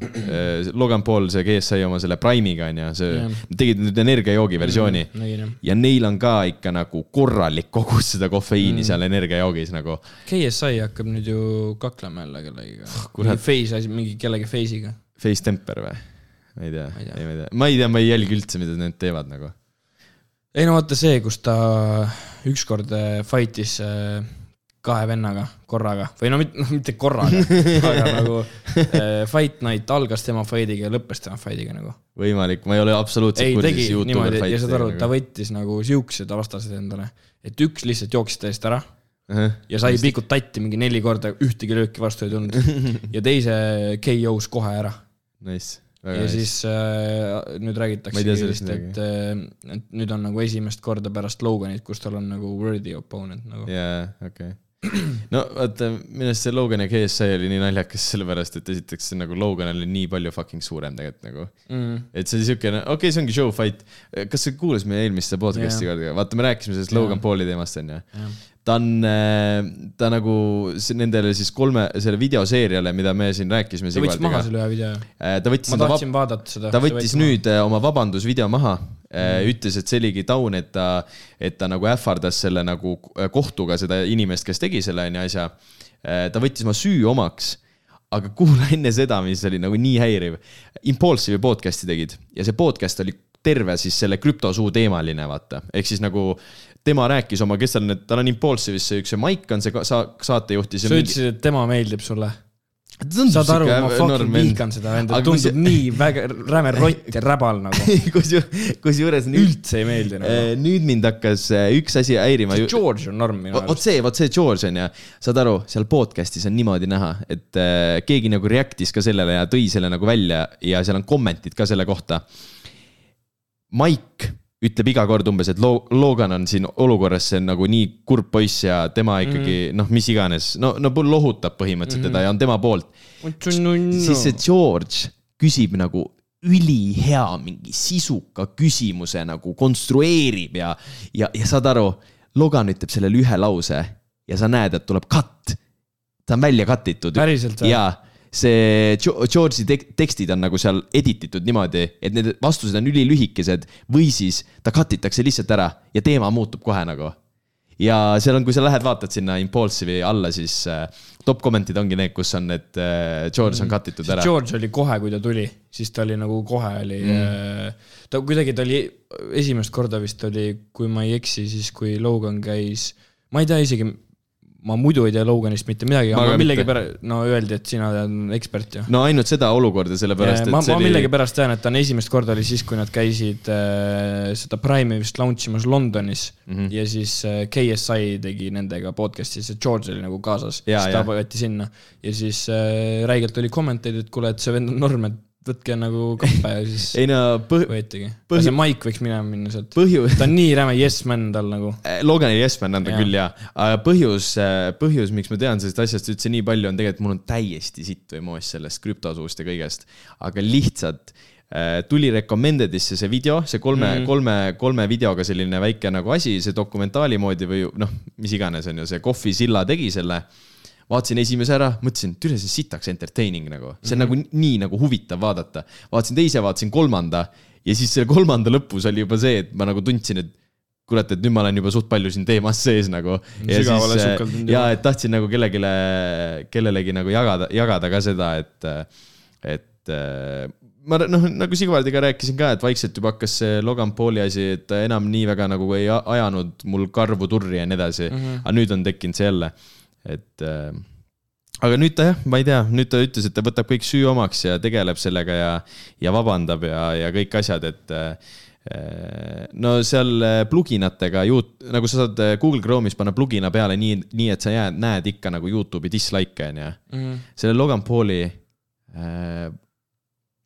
Logan Paul, see GSI oma selle Prime'iga on ju, see nad tegid nüüd energiajoogi versiooni mm. Ja neil on ka ikka nagu korralik kogus seda kofeiini mm. seal energiajoogis nagu. KSI hakkab nüüd ju kaklema jälle kellegiga. kurat. mingi face asi, mingi kellegi face'iga. Face temper või? ma ei tea, Ma ei tea. ei ma ei tea, ma ei tea, ma ei jälgi üldse, mida need teevad nagu. ei no vaata see, kus ta ükskord äh, fight'is äh, kahe vennaga korraga või no mitte, noh mitte korraga, aga nagu äh, fight night algas tema fight'iga ja lõppes tema fight'iga nagu. võimalik, ma ei ole absoluutselt kursis Youtuber niimoodi ja saad aru, ta võttis nagu siuksed vastased endale, et üks lihtsalt jooksis ta eest ära Ahah, ja sai pikut tatti mingi neli korda, ühtegi lööki vastu ei tulnud ja teise KO-s kohe ära. Nice, ja väga nice. siis äh, nüüd räägitakse vist, et, äh, et nüüd on nagu esimest korda pärast Loganit, kus tal on nagu worthy opponent nagu. jaa, okei. No vaata, minu arust see Logan ja GSI oli nii naljakas, sellepärast et esiteks nagu Logan oli nii palju fucking suurem tegelikult nagu. Mm. et see siukene, okei okay,, see ongi show fight. kas sa kuulasid meie eelmist podcast'i Jaa. korda, vaata, me rääkisime sellest Jaa. Logan Pauli teemast onju. jah, ta on, ta nagu nendele siis kolme, selle videoseeriale, mida me siin rääkisime. ta võttis maha selle ühe video. ta võttis ma tahtsin vaadata seda. ta võttis nüüd äh, oma vabandusvideo maha mm., ütles, et see oligi taun, et ta, et ta nagu ähvardas selle nagu kohtuga seda inimest, kes tegi selle onju asja. ta võttis oma süü omaks, aga kuula enne seda, mis oli nagu nii häiriv. Impulsive'i podcast'i tegid ja see podcast oli terve siis selle krüptosuu teemaline, vaata, ehk siis nagu tema rääkis oma, kes tal need, tal on Impulsive'is see üks, see Maik on see sa, saatejuht ja see sa mingi ütlesid, et tema meeldib sulle. saad aru, ma fucking vihkan seda venda, tundub see- nii väga räme rott ja räbal nagu. kusjuures, kusjuures nüüd, üldse ei meeldi nagu. nüüd mind hakkas äh, üks asi häirima. George on norm minu vot arust. see, vot see George on ja, saad aru, seal podcast'is on niimoodi näha, et äh, keegi nagu react'is ka sellele ja tõi selle nagu välja ja seal on kommentid ka selle kohta. Mike ütleb iga kord umbes, et Lo- Logan on siin olukorras, see on nagu nii kurb poiss ja tema ikkagi mm -hmm. noh, mis iganes, no, no lohutab põhimõtteliselt mm -hmm. teda ja on tema poolt. siis see George küsib nagu ülihea mingi sisuka küsimuse nagu konstrueerib ja, ja, ja saad aru, Logan ütleb sellele ühe lause ja sa näed, et tuleb cut. ta on välja cut itud. Päriselt või? jaa, see George'i tek- tekstid on nagu seal edit itud niimoodi, et need vastused on ülilühikesed või siis ta cut itakse lihtsalt ära ja teema muutub kohe nagu ja seal on, kui sa lähed, vaatad sinna Impulsive'i alla, siis äh, top comment'id ongi need, kus on need äh, George on cut itud ära. George oli kohe, kui ta tuli, siis ta oli nagu kohe oli mm., ta kuidagi, ta oli esimest korda vist oli, kui ma ei eksi, siis kui Logan käis, ma ei tea isegi, ma muidu ei tea Loganist mitte midagi, aga millegipärast, no öeldi, et sina oled ekspert ju. no ainult seda olukorda, sellepärast et ma, ma millegipärast tean, et ta on esimest korda oli siis, kui nad käisid äh, seda Prime'i vist launch imas Londonis mm. -hmm. ja siis äh, KSI tegi nendega podcast'i, see George oli nagu kaasas, siis ta võeti sinna ja siis äh, räigelt oli kommentaarid, et kuule, et see vend on norm, et võtke nagu kappa ja siis ei no põh-, võetigi. põhi- see Mike võiks minema minna sealt. põhjus, ta on nii räme yes man tal nagu. Logan oli yes man on ta Jaa. küll jaa, aga põhjus, põhjus, miks ma tean sellest asjast üldse nii palju, on tegelikult mul on täiesti sitt või moos sellest krüptosuust ja kõigest, aga lihtsalt äh, tuli recommended isse see video, see kolme mm, -hmm. kolme, kolme videoga selline väike nagu asi, see dokumentaali moodi või noh, mis iganes on ju, see Kohvi Silla tegi selle vaatasin esimese ära, mõtlesin, türa see sitaks entertaining nagu, see on mm -hmm. nagu nii nagu huvitav vaadata. vaatasin teise, vaatasin kolmanda ja siis selle kolmanda lõpus oli juba see, et ma nagu tundsin, et kurat, et nüüd ma olen juba suht palju siin teemas sees nagu. ja Sügavale siis sukeldunud ja et tahtsin nagu kellelegi, kellelegi nagu jagada, jagada ka seda, et, et ma noh, nagu Sigvardiga rääkisin ka, et vaikselt juba hakkas see Logan Pauli asi, et ta enam nii väga nagu ei ajanud mul karvu turri ja nii edasi mm. -hmm. aga nüüd on tekkinud see jälle, et äh, aga nüüd ta jah, ma ei tea, nüüd ta ütles, et ta võtab kõik süü omaks ja tegeleb sellega ja, ja vabandab ja, ja kõik asjad, et äh, no seal äh, pluginatega, nagu sa saad äh, Google Chrome'is panna plugina peale nii, nii et sa jääd, näed ikka nagu Youtube'i dislike'e onju. selle Logan Pauli äh,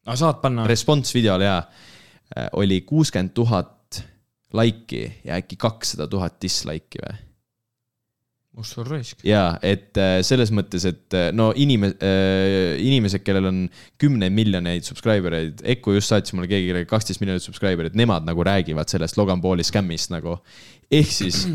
aga saad panna? response videole ja äh, oli kuuskümmend tuhat laiki ja äkki kakssada tuhat dislike'i või? Must sul raisk. ja et äh, selles mõttes, et äh, no inime-, inimesed, kellel on kümneid miljoneid subscriber eid, Eku just saatis mulle keegi, kellel kaksteist miljonit subscriber'it, nemad nagu räägivad sellest Logan Pauli skämmist nagu. ehk siis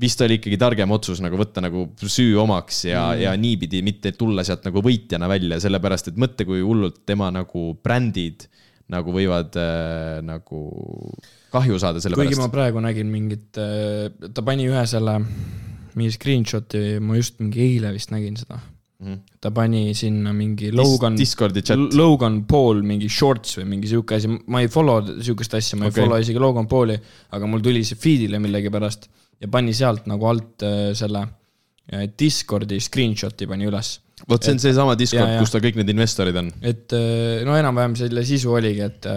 vist oli ikkagi targem otsus nagu võtta nagu süü omaks ja mm., ja niipidi mitte tulla sealt nagu võitjana välja, sellepärast et mõtle, kui hullult tema nagu brändid nagu võivad äh, nagu kahju saada selle kuigi ma pärast. praegu nägin mingit, ta pani ühe selle, mingi screenshot'i, ma just mingi eile vist nägin seda. ta pani sinna mingi Logan, chat. Logan Paul mingi shorts või mingi sihuke asi, ma ei follow sihukest asja, ma ei okay. follow isegi Logan Pauli, aga mul tuli see feed'ile millegipärast ja pani sealt nagu alt äh, selle äh, Discordi screenshot'i pani üles vot see on seesama Discord kus tal kõik need investorid on. et äh, no enam-vähem selle sisu oligi, et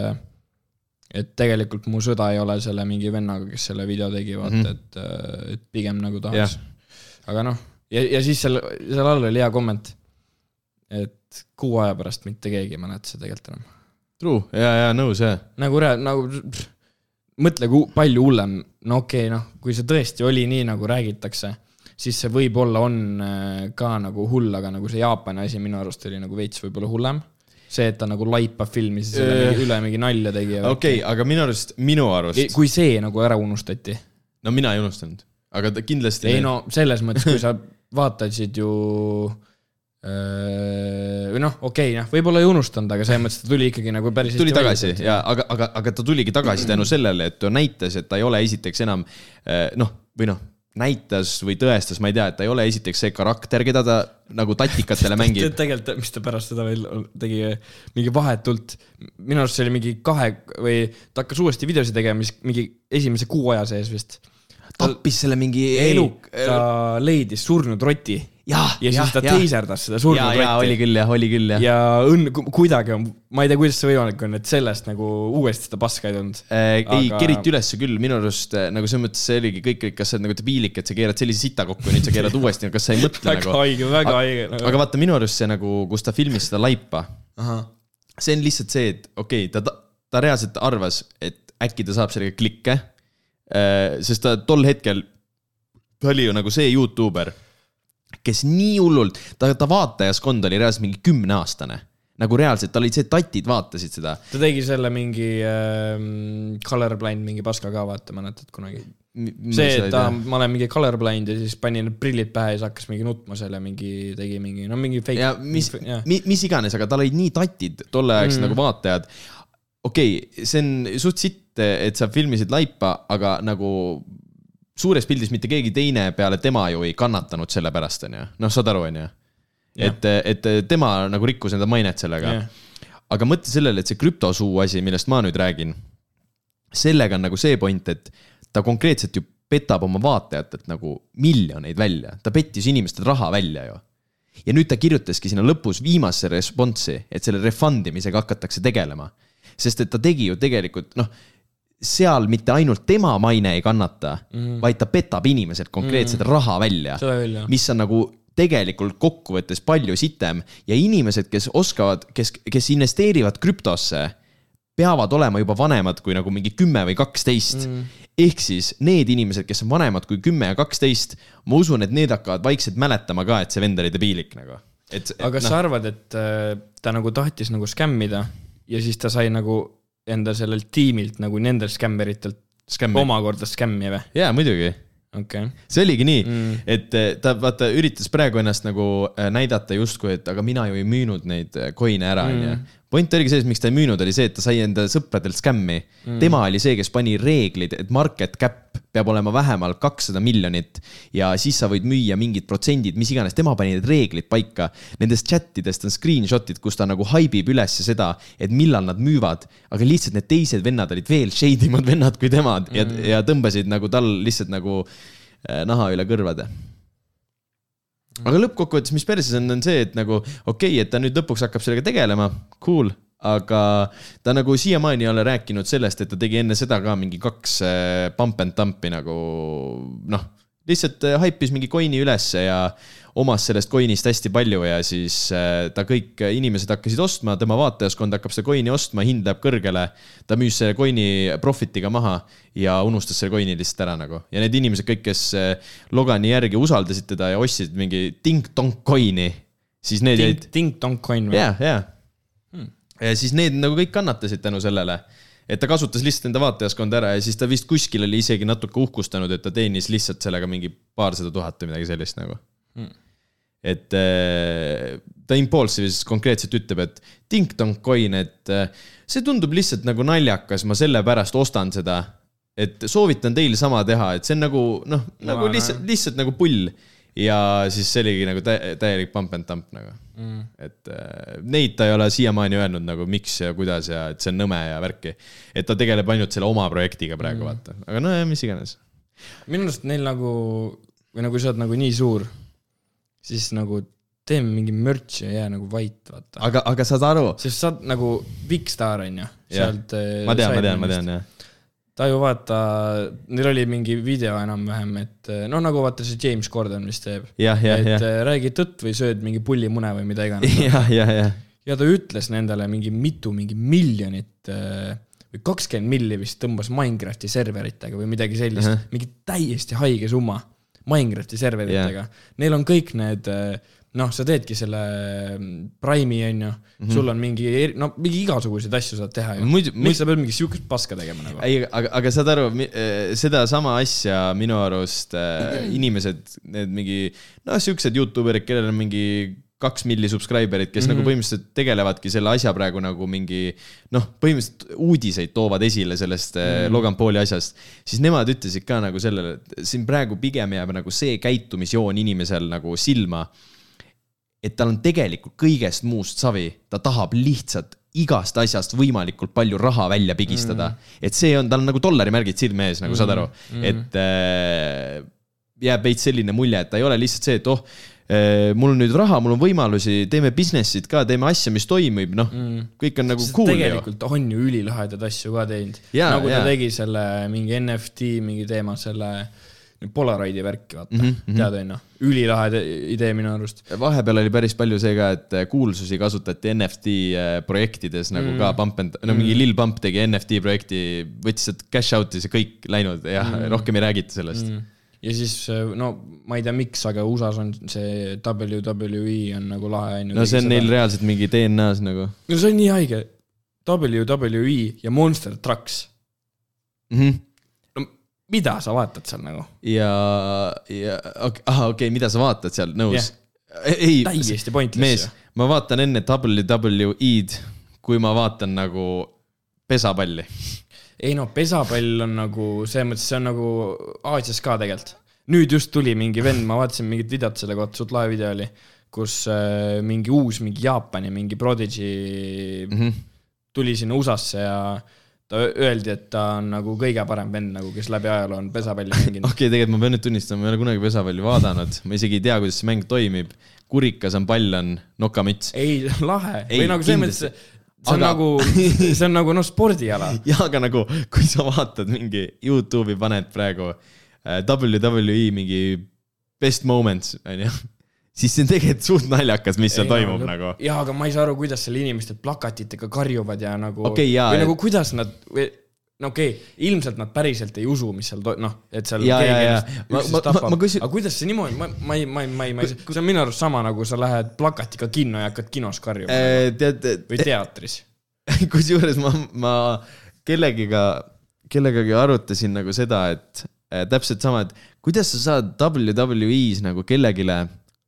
et tegelikult mu sõda ei ole selle mingi vennaga, kes selle video tegi, vaata mm. -hmm. et, et pigem nagu tahaks. aga noh, ja, ja siis seal, seal all oli hea komment. et kuu aja pärast mitte keegi ei mäleta seda tegelikult enam. True, ja, ja nõus jah. nagu rea-, nagu pff, mõtle, kui palju hullem, no okei okay,, noh, kui see tõesti oli nii, nagu räägitakse, siis see võib-olla on äh, ka nagu hull, aga nagu see Jaapani asi minu arust oli nagu veits võib-olla hullem. see, et ta nagu laipab filmi, siis selle Äh. mingi üle mingi nalja tegi. okei okay,, aga minu arust, minu arust, kui see nagu ära unustati. no mina ei unustanud, aga ta kindlasti. ei no selles mõttes, kui sa vaatasid ju öö, või noh, okei okay,, noh, võib-olla ei unustanud, aga selles mõttes, ta tuli ikkagi nagu päris tuli tagasi välja. ja, aga, aga, aga ta tuligi tagasi tänu sellele, et ta näitas, et ta ei ole esiteks enam eh, noh, või noh, näitas või tõestas, ma ei tea, et ta ei ole esiteks see karakter, keda ta nagu tatikatele mängib. tegelikult, mis ta pärast seda veel tegi, mingi vahetult, minu arust see oli mingi kahe või ta hakkas uuesti videosid tegema, mis mingi esimese kuu aja sees vist. tappis selle mingi ei elu,, ta leidis surnud roti jah, ja siis ta teiserdas seda surnud ja, ja oli küll jah, oli küll jah ja.. ja õnn, kuidagi on, ma ei tea, kuidas see võimalik on, et sellest nagu uuesti seda paska ei tulnud. Äh, ei Aga-, keriti ülesse küll, minu arust äh, nagu selles mõttes see oligi kõik, kas sa oled nagu debiilik, et sa keerad sellise sita kokku ja nüüd sa keerad uuesti, kas sa ei mõtle väga nagu. haige, väga Aga- haige nagu.. aga vaata minu arust see nagu, kus ta filmis seda laipa, see on lihtsalt see, et okei okay,, ta, ta reaalselt arvas, et äkki ta saab sellega klikke. sest ta tol hetkel, ta oli ju nagu see Youtuber, kes nii hullult, ta, ta vaatajaskond oli reaalselt mingi kümneaastane. nagu reaalselt, tal olid see, tatid vaatasid seda. ta tegi selle mingi ähm, colorblind mingi paska ka vaata, mäletad kunagi? see, et ta, ma olen mingi colorblind ja siis pani need prillid pähe ja siis hakkas mingi nutma seal ja mingi tegi mingi, no mingi fake. ja mis jah., mis iganes, aga tal olid nii tatid tolleaegsed. Mm. nagu vaatajad. okei okay,, see on suht sitt, et sa filmisid laipa, aga nagu suures pildis mitte keegi teine peale tema ju ei kannatanud selle pärast, onju. noh, saad aru, onju. et, et tema nagu rikkus enda mainet sellega aga mõtle sellele, et see krüptosuu asi, millest ma nüüd räägin, sellega on nagu see point, et ta konkreetselt ju petab oma vaatajatelt nagu miljoneid välja, ta pettis inimestelt raha välja ju. ja nüüd ta kirjutaski sinna lõpus viimase responsi, et selle refund imisega hakatakse tegelema. sest et ta tegi ju tegelikult noh, seal mitte ainult tema maine ei kannata mm, -hmm. vaid ta petab inimeselt konkreetselt mm -hmm. raha välja jah. mis on nagu tegelikult kokkuvõttes palju sitem ja inimesed, kes oskavad, kes, kes investeerivad krüptosse, peavad olema juba vanemad kui nagu mingi kümme või kaksteist mm.. ehk siis need inimesed, kes on vanemad kui kümme ja kaksteist, ma usun, et need hakkavad vaikselt mäletama ka, et see vend oli debiilik nagu. et, et aga kas noh, sa arvad, et äh, ta nagu tahtis nagu skämmida ja siis ta sai nagu enda sellelt tiimilt nagu nendelt skämmeritelt skämmi. omakorda skämmi või? jaa, muidugi okei okay.. see oligi nii Mm. mm., et eh, ta vaata üritas praegu ennast nagu eh, näidata justkui, et aga mina ju ei müünud neid eh, coin'e ära, onju. Point oligi selles, miks ta ei müünud, oli see, et ta sai enda sõpradelt skämmi mm.. tema oli see, kes pani reeglid, et market cap peab olema vähemalt kakssada miljonit ja siis sa võid müüa mingid protsendid, mis iganes, tema pani need reeglid paika. Nendest chat idest on screenshot'id, kus ta nagu haibib üles seda, et millal nad müüvad, aga lihtsalt need teised vennad olid veel shade imad vennad kui temad mm. ja, ja tõmbasid nagu tal lihtsalt nagu äh, naha üle kõrvade. Aga lõppkokkuvõttes, mis perses on, on see, et nagu okei okay,, et ta nüüd lõpuks hakkab sellega tegelema, cool, aga ta nagu siiamaani ei ole rääkinud sellest, et ta tegi enne seda ka mingi kaks äh, pump and dump'i nagu noh, lihtsalt äh, haipis mingi coin'i ülesse ja omas sellest coin'ist hästi palju ja siis äh, ta kõik inimesed hakkasid ostma, tema vaatajaskond hakkab seda coin'i ostma, hind läheb kõrgele. ta müüs selle coin'i profit'iga maha ja unustas selle coin'i lihtsalt ära nagu ja need inimesed kõik, kes äh, Logani järgi usaldasid teda ja ostsid mingi ting-tong coin'i, siis need jäid, Ting Tong Coin või? ja, ja. ja siis need nagu kõik kannatasid tänu sellele et ta kasutas lihtsalt enda vaatajaskonda ära ja siis ta vist kuskil oli isegi natuke uhkustanud, et ta teenis lihtsalt sellega mingi paarsada tuhat või midagi sellist nagu Hmm. Et äh, ta Impulsive'is konkreetselt ütleb, et ting-tong coin, et äh, see tundub lihtsalt nagu naljakas, ma sellepärast ostan seda. et soovitan teil sama teha, et see on nagu noh, nagu lihtsalt, lihtsalt nagu pull. ja siis see oligi nagu tä täielik pump and dump nagu mm.. et äh, neid ta ei ole siiamaani öelnud nagu miks ja kuidas ja et see on nõme ja värki. et ta tegeleb ainult selle oma projektiga praegu mm. vaata, aga nojah, mis iganes. minu arust neil nagu, või nagu sa oled nagu nii suur, siis nagu teeme mingi merch'i ja jää nagu vait, vaata. aga, aga saad aru? sest sa oled nagu big staar on ju, sealt. ma tean, ma tean, ma tean. jah. ta ju vaata, neil oli mingi video enam-vähem, et noh, nagu vaata see James Gordon vist teeb. et jah, äh, räägi tõtt või sööd mingi pullimune või mida iganes. jah, jah, jah. ja ta ütles nendele mingi mitu, mingi miljonit või kakskümmend milli vist tõmbas Minecrafti serveritega või midagi sellist uh. -huh. mingi täiesti haige summa Minecrafti serveritega yeah.. Neil on kõik need, noh, sa teedki selle mm, Prime'i onju mm, -hmm. sul on mingi, no mingi igasuguseid asju saad teha ju. Miks sa pead mingi siukest paska tegema nagu? ei, aga, aga saad aru, sedasama asja minu arust äh, inimesed, need mingi noh, siuksed Youtube erid, kellel on mingi kaks milli subscriber'it, kes mm -hmm. nagu põhimõtteliselt tegelevadki selle asja praegu nagu mingi noh, põhimõtteliselt uudiseid toovad esile sellest mm -hmm. Logan Pauli asjast, siis nemad ütlesid ka nagu sellele, et siin praegu pigem jääb nagu see käitumisjoon inimesel nagu silma et tal on tegelikult kõigest muust savi, ta tahab lihtsalt igast asjast võimalikult palju raha välja pigistada mm.. et see on, tal on nagu dollarimärgid silme ees, nagu mm. saad aru mm., et äh, jääb veits selline mulje, et ta ei ole lihtsalt see, et oh, mul on nüüd raha, mul on võimalusi, teeme business'it ka, teeme asja, mis toimib, noh mm., kõik on nagu Sest cool ju. tegelikult on ju ülilahedaid asju ka teinud. Nagu ta tegi selle mingi NFT mingi teema, selle Polaroidi värki, vaata mm, -hmm, tead onju, ülilahe idee minu arust. vahepeal oli päris palju see ka, et kuulsusi kasutati NFT äh, projektides nagu mm. ka Pump and, no mingi Lil Pump tegi NFT projekti, võttis sealt cash out'i, see kõik läinud ja mm. rohkem ei räägita sellest mm.. Ja siis no ma ei tea, miks, aga USA-s on see WWE on nagu lahe onju. no see on neil reaalselt mingi DNA-s nagu no see on nii haige. WWE ja Monster Trucks, mm. -hmm. no mida sa vaatad seal nagu? ja, ja okei, ahah, okei okay,, mida sa vaatad seal, nõus ei, täiesti pointless ju., ma vaatan enne WWE-d, kui ma vaatan nagu pesapalli. Ei no pesapall on nagu selles mõttes, see on nagu Aasias ka tegelikult. nüüd just tuli mingi vend, ma vaatasin mingit videot selle kohta, suht lahe video oli, kus äh, mingi uus, mingi Jaapani mingi Prodigy mm. -hmm. tuli sinna USA-sse ja ta öeldi, et ta on nagu kõige parem vend nagu, kes läbi ajaloo on pesapalli mänginud. okei okay,, tegelikult ma pean nüüd tunnistama, ma ei ole kunagi pesapalli vaadanud, ma isegi ei tea, kuidas see mäng toimib. kurikas on pall, on nokamüts. ei, lahe. Ei, või nagu selles mõttes. See on Aga- nagu, see on nagu noh, spordiala. ja aga nagu, kui sa vaatad mingi Youtube'i paned praegu äh, WWE mingi best moments, onju, siis see on tegelikult suht naljakas, mis seal toimub no, nagu. jaa, aga ma ei saa aru, kuidas seal inimesed plakatitega karjuvad ja nagu jaa, või et- nagu kuidas nad, no okei okay,, ilmselt nad päriselt ei usu, mis seal to-, noh, et seal Jaa, keegi ennast Ma- üksteist tapab küsin- aga kuidas see niimoodi, ma, ma ei, ma ei, ma ei, ma ei, see on minu arust sama nagu sa lähed plakatiga kinno ja hakkad kinos karjuma äh, tead, või teatris. kusjuures ma, ma kellegiga, kellegagi arutasin nagu seda, et äh, täpselt sama, et kuidas sa saad WWE-s nagu kellelegi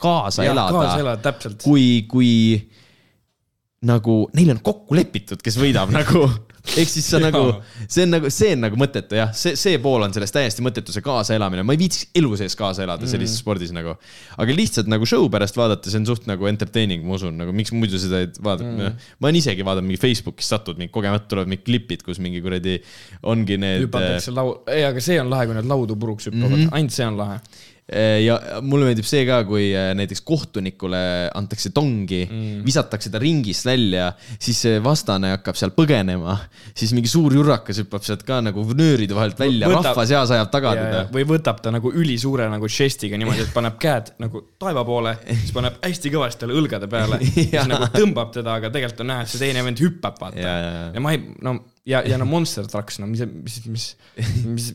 kaasa elada kaasa elada, täpselt. kui, kui nagu neil on kokku lepitud, kes võidab nagu. ehk siis sa nagu, see on nagu, see on nagu mõttetu jah, see, see pool on sellest täiesti mõttetu, see kaasaelamine, ma ei viitsiks elu sees kaasa elada sellises mm. spordis nagu. aga lihtsalt nagu show pärast vaadata, see on suht nagu entertaining, ma usun, nagu miks muidu seda ei vaadata mm.. ma olen isegi vaadanud mingi Facebookis satud mingi kogemata tulevad mingid klipid, kus mingi kuradi ongi need. hüpatakse lau-, ei, aga see on lahe, kui nad laudu puruks hüppavad Mhm. mm, -hmm. ainult see on lahe. Ja mulle meeldib see ka, kui äh, näiteks kohtunikule antakse tongi mm., visatakse ta ringist välja, siis see vastane hakkab seal põgenema, siis mingi suur jurrakas hüppab sealt ka nagu nööride vahelt välja, rahva seas ajab taga teda. või võtab ta nagu ülisuure nagu žestiga niimoodi, et paneb käed nagu taeva poole, siis paneb hästi kõvasti talle õlgade peale, siis nagu tõmbab teda, aga tegelikult on näha, et see teine vend hüppab, vaata. Ja ma ei, no ja, ja no Monster Trucks, no mis, mis, mis, mis,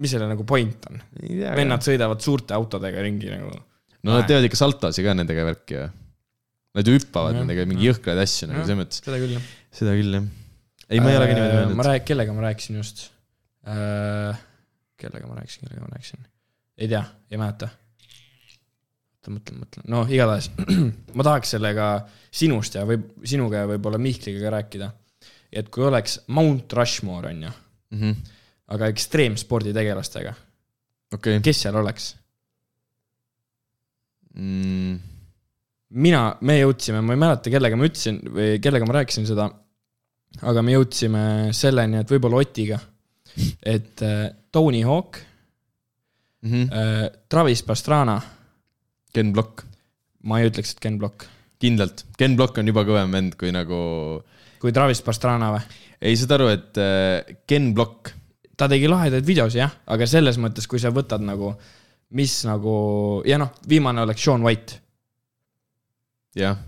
mis selle nagu point on? vennad sõidavad suurte autodega ringi nagu. no nad teevad ikka saltosi ka nendega värki ju. Nad ju hüppavad nendega mingi jõhkraid asju nagu selles mõttes, seda küll jah. seda küll jah. ei, ma ei ole ka niimoodi ma öelnud. rääk-, kellega ma rääkisin just äh,? kellega ma rääkisin, kellega ma rääkisin? ei tea, ei mäleta. oota, mõtlen, mõtlen, no igatahes ma tahaks sellega sinust ja võib sinuga ja võib-olla Mihkliga ka rääkida. et kui oleks Mount Rushmore on ju, aga ekstreemspordi tegelastega, okei. kes seal oleks? Mm, mina, me jõudsime, ma ei mäleta, kellega ma ütlesin või kellega ma rääkisin seda, aga me jõudsime selleni, et võib-olla Otiga, et äh, Tony Hawk äh,, Travis Pastrana, Ken Block, ma ei ütleks, et Ken Block, kindlalt. Ken Block on juba kõvem vend kui nagu, kui Travis Pastrana või? ei saad aru, et äh, Ken Block ta tegi lahedaid videosi jah, aga selles mõttes, kui sa võtad nagu, mis nagu ja noh, viimane oleks Sean White, jah.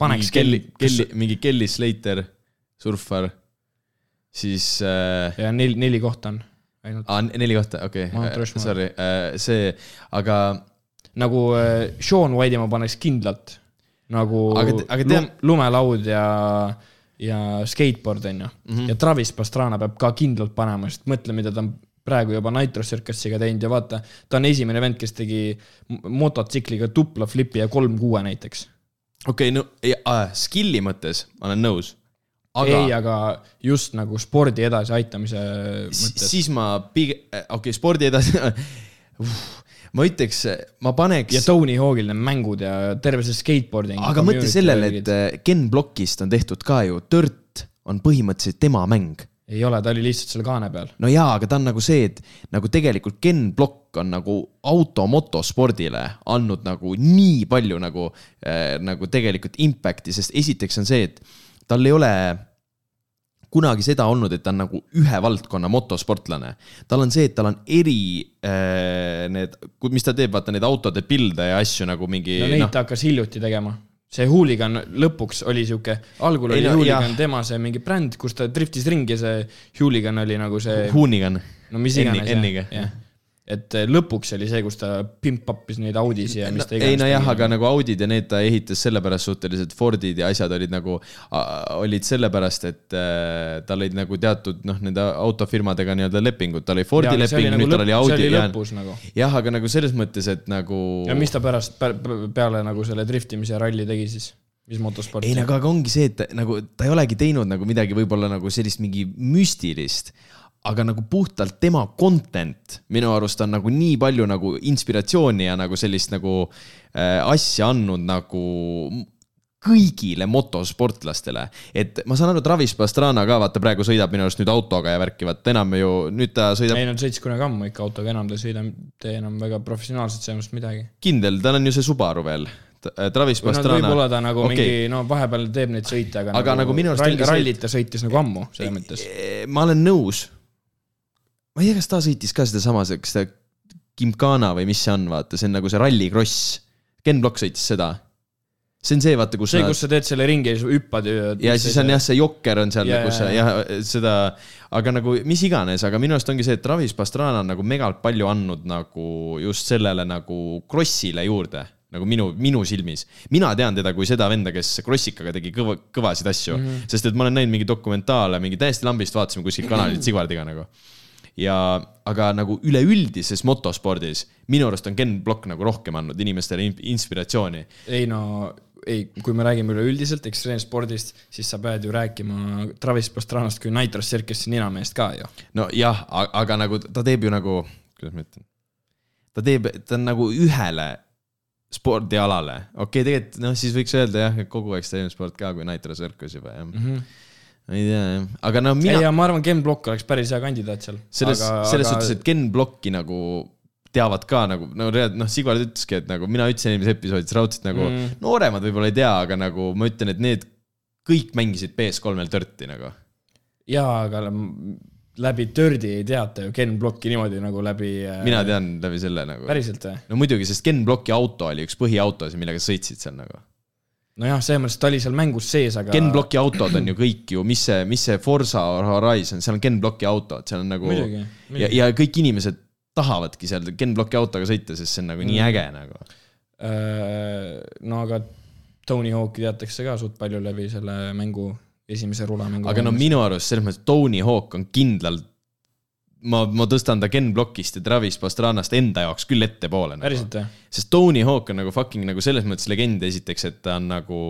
paneks mingi Kelly, Kelly, mingi Kelly Slater, surfar, siis äh, ja neli, neli kohta on ainult. ah, neli kohta, okei okay., Rushmore. sorry äh,, see, aga nagu äh, Sean White'i ma paneks kindlalt nagu Aga aga te- lum, lumelaud ja, ja skateboard on ju mm. -hmm. ja Travis Pastrana peab ka kindlalt panema, sest mõtle, mida ta on praegu juba Nitro Circusiga teinud ja vaata, ta on esimene vend, kes tegi mototsikliga tupla flipi ja kolm kuue näiteks. okei okay,, no äh, skill'i mõttes ma olen nõus. aga... ei, aga just nagu spordi edasiaitamise mõttes. siis ma pigem, okei okay,, spordi edasi ma ütleks, ma paneks ja Tony Hawk'il need mängud ja terve see skateboarding. aga mõtle sellele, et äh, Ken Blockist on tehtud ka ju, Dirt on põhimõtteliselt tema mäng. ei ole, ta oli lihtsalt seal kaane peal. no jaa, aga ta on nagu see, et nagu tegelikult Ken Block on nagu auto motospordile andnud nagu nii palju nagu äh,, nagu tegelikult impact'i, sest esiteks on see, et tal ei ole kunagi seda olnud, et ta on nagu ühe valdkonna motosportlane. tal on see, et tal on eri äh, need, mis ta teeb, vaata neid autode pilde ja asju nagu mingi no neid noh, ta hakkas hiljuti tegema. see Hooligan lõpuks oli siuke, algul oli no Hooligan jah. tema see mingi bränd, kus ta driftis ringi, see Hooligan oli nagu see, Hoonigan. no mis iganes. N-iga. jah, et eh, lõpuks oli see, kus ta pimp up'is neid Audi'si ja mis ta ei iganes. nojah, aga nagu Audid ja need ta ehitas sellepärast suhteliselt, Fordid ja asjad olid nagu, olid sellepärast, et äh, tal olid nagu teatud noh, nende autofirmadega nii-öelda lepingud, tal oli Fordi leping, nüüd tal oli Audi see oli ja lõpus nagu. jah, aga nagu selles mõttes, et nagu ja mis ta pärast, peale nagu selle driftimise ja ralli tegi siis? mis motosporti? ei, nagu aga ongi see, et nagu ta ei olegi teinud nagu midagi võib-olla nagu sellist mingi müstilist, aga nagu puhtalt tema content minu arust on nagu nii palju nagu inspiratsiooni ja nagu sellist nagu äh, asja andnud nagu kõigile motosportlastele, et ma saan aru, Travis Pastrana ka vaata praegu sõidab minu arust nüüd autoga ja värki, vaata enam ju nüüd ta sõidab ei no ta sõitis kunagi ammu ikka autoga, enam ta ei sõida, enam väga professionaalselt selles mõttes midagi. kindel, tal on ju see Subaru veel. Travis või no Pastrana. võib-olla ta nagu okay. Mingi, no vahepeal teeb neid sõite, aga, Aga nagu minu arust rallit ta sõitis nagu ammu selles mõttes. ma olen nõus. Ma ei tea, kas ta sõitis ka sedasama, kas ta Gymkhana või mis see on, vaata, see on nagu see rallikross. Ken Block sõitis seda. see on see, vaata, kus see, nad kus sa teed selle ringi ja siis hüppad ju. ja siis on jah, see jokker on seal Ja, yeah,, ja, sa jah, seda, aga nagu mis iganes, aga minu arust ongi see, et Travis Pastrana on nagu megalt palju andnud nagu just sellele nagu krossile juurde nagu minu, minu silmis. mina tean teda kui seda venda, kes krossikaga tegi kõva, kõvasid asju mm, -hmm. sest et ma olen näinud mingeid dokumentaale, mingi täiesti lambist vaatasime kuskilt kanalilt Sigvardiga nagu. ja, aga nagu üleüldises motospordis minu arust on Ken Block nagu rohkem andnud inimestele in- inspiratsiooni. ei no, ei, kui me räägime üleüldiselt ekstreemspordist, siis sa pead ju rääkima Travis Pastranast kui Nitro Circusi ninamehest ka ju. nojah, aga nagu ta teeb ju nagu, kuidas ma ütlen, ta teeb, ta on nagu ühele spordialale, okei okay,, tegelikult noh, siis võiks öelda jah, et kogu ekstreemsport ka kui Nitro Circus juba jah mm, -hmm. Ei tea jah, aga no ei, mina ja ma arvan, Ken Block oleks päris hea kandidaat seal. selles, selles suhtes, et Ken Blocki nagu teavad ka nagu, no reaalselt noh, Sigvard ütleski, et nagu mina ütlesin eelmises episoodis raudselt nagu Mm. nooremad võib-olla ei tea, aga nagu ma ütlen, et need kõik mängisid PS3-l törti nagu. jaa, aga läbi Dirty ei teata ju Ken Blocki niimoodi nagu läbi. mina tean läbi selle nagu. päriselt või? no muidugi, sest Ken Blocki auto oli üks põhiautosid, millega sõitsid seal nagu. nojah, selles mõttes ta oli seal mängus sees, aga. Ken Blocki autod on ju kõik ju, mis see, mis see Forsa Horizon, seal on Ken Blocki autod, seal on nagu ja, ja kõik inimesed tahavadki seal Ken Blocki autoga sõita, sest see on nagu nii Mm. äge nagu. Äh, no aga Tony Hawk'i teatakse ka suht palju läbi selle mängu, esimese rulamängu. aga no minu arust selles mõttes Tony Hawk on kindlalt, ma, ma tõstan ta Ken Blockist ja Travis Pastranast enda jaoks küll ettepoole nagu.. päriselt või? sest Tony Hawk on nagu fucking nagu selles mõttes legend esiteks, et ta on nagu.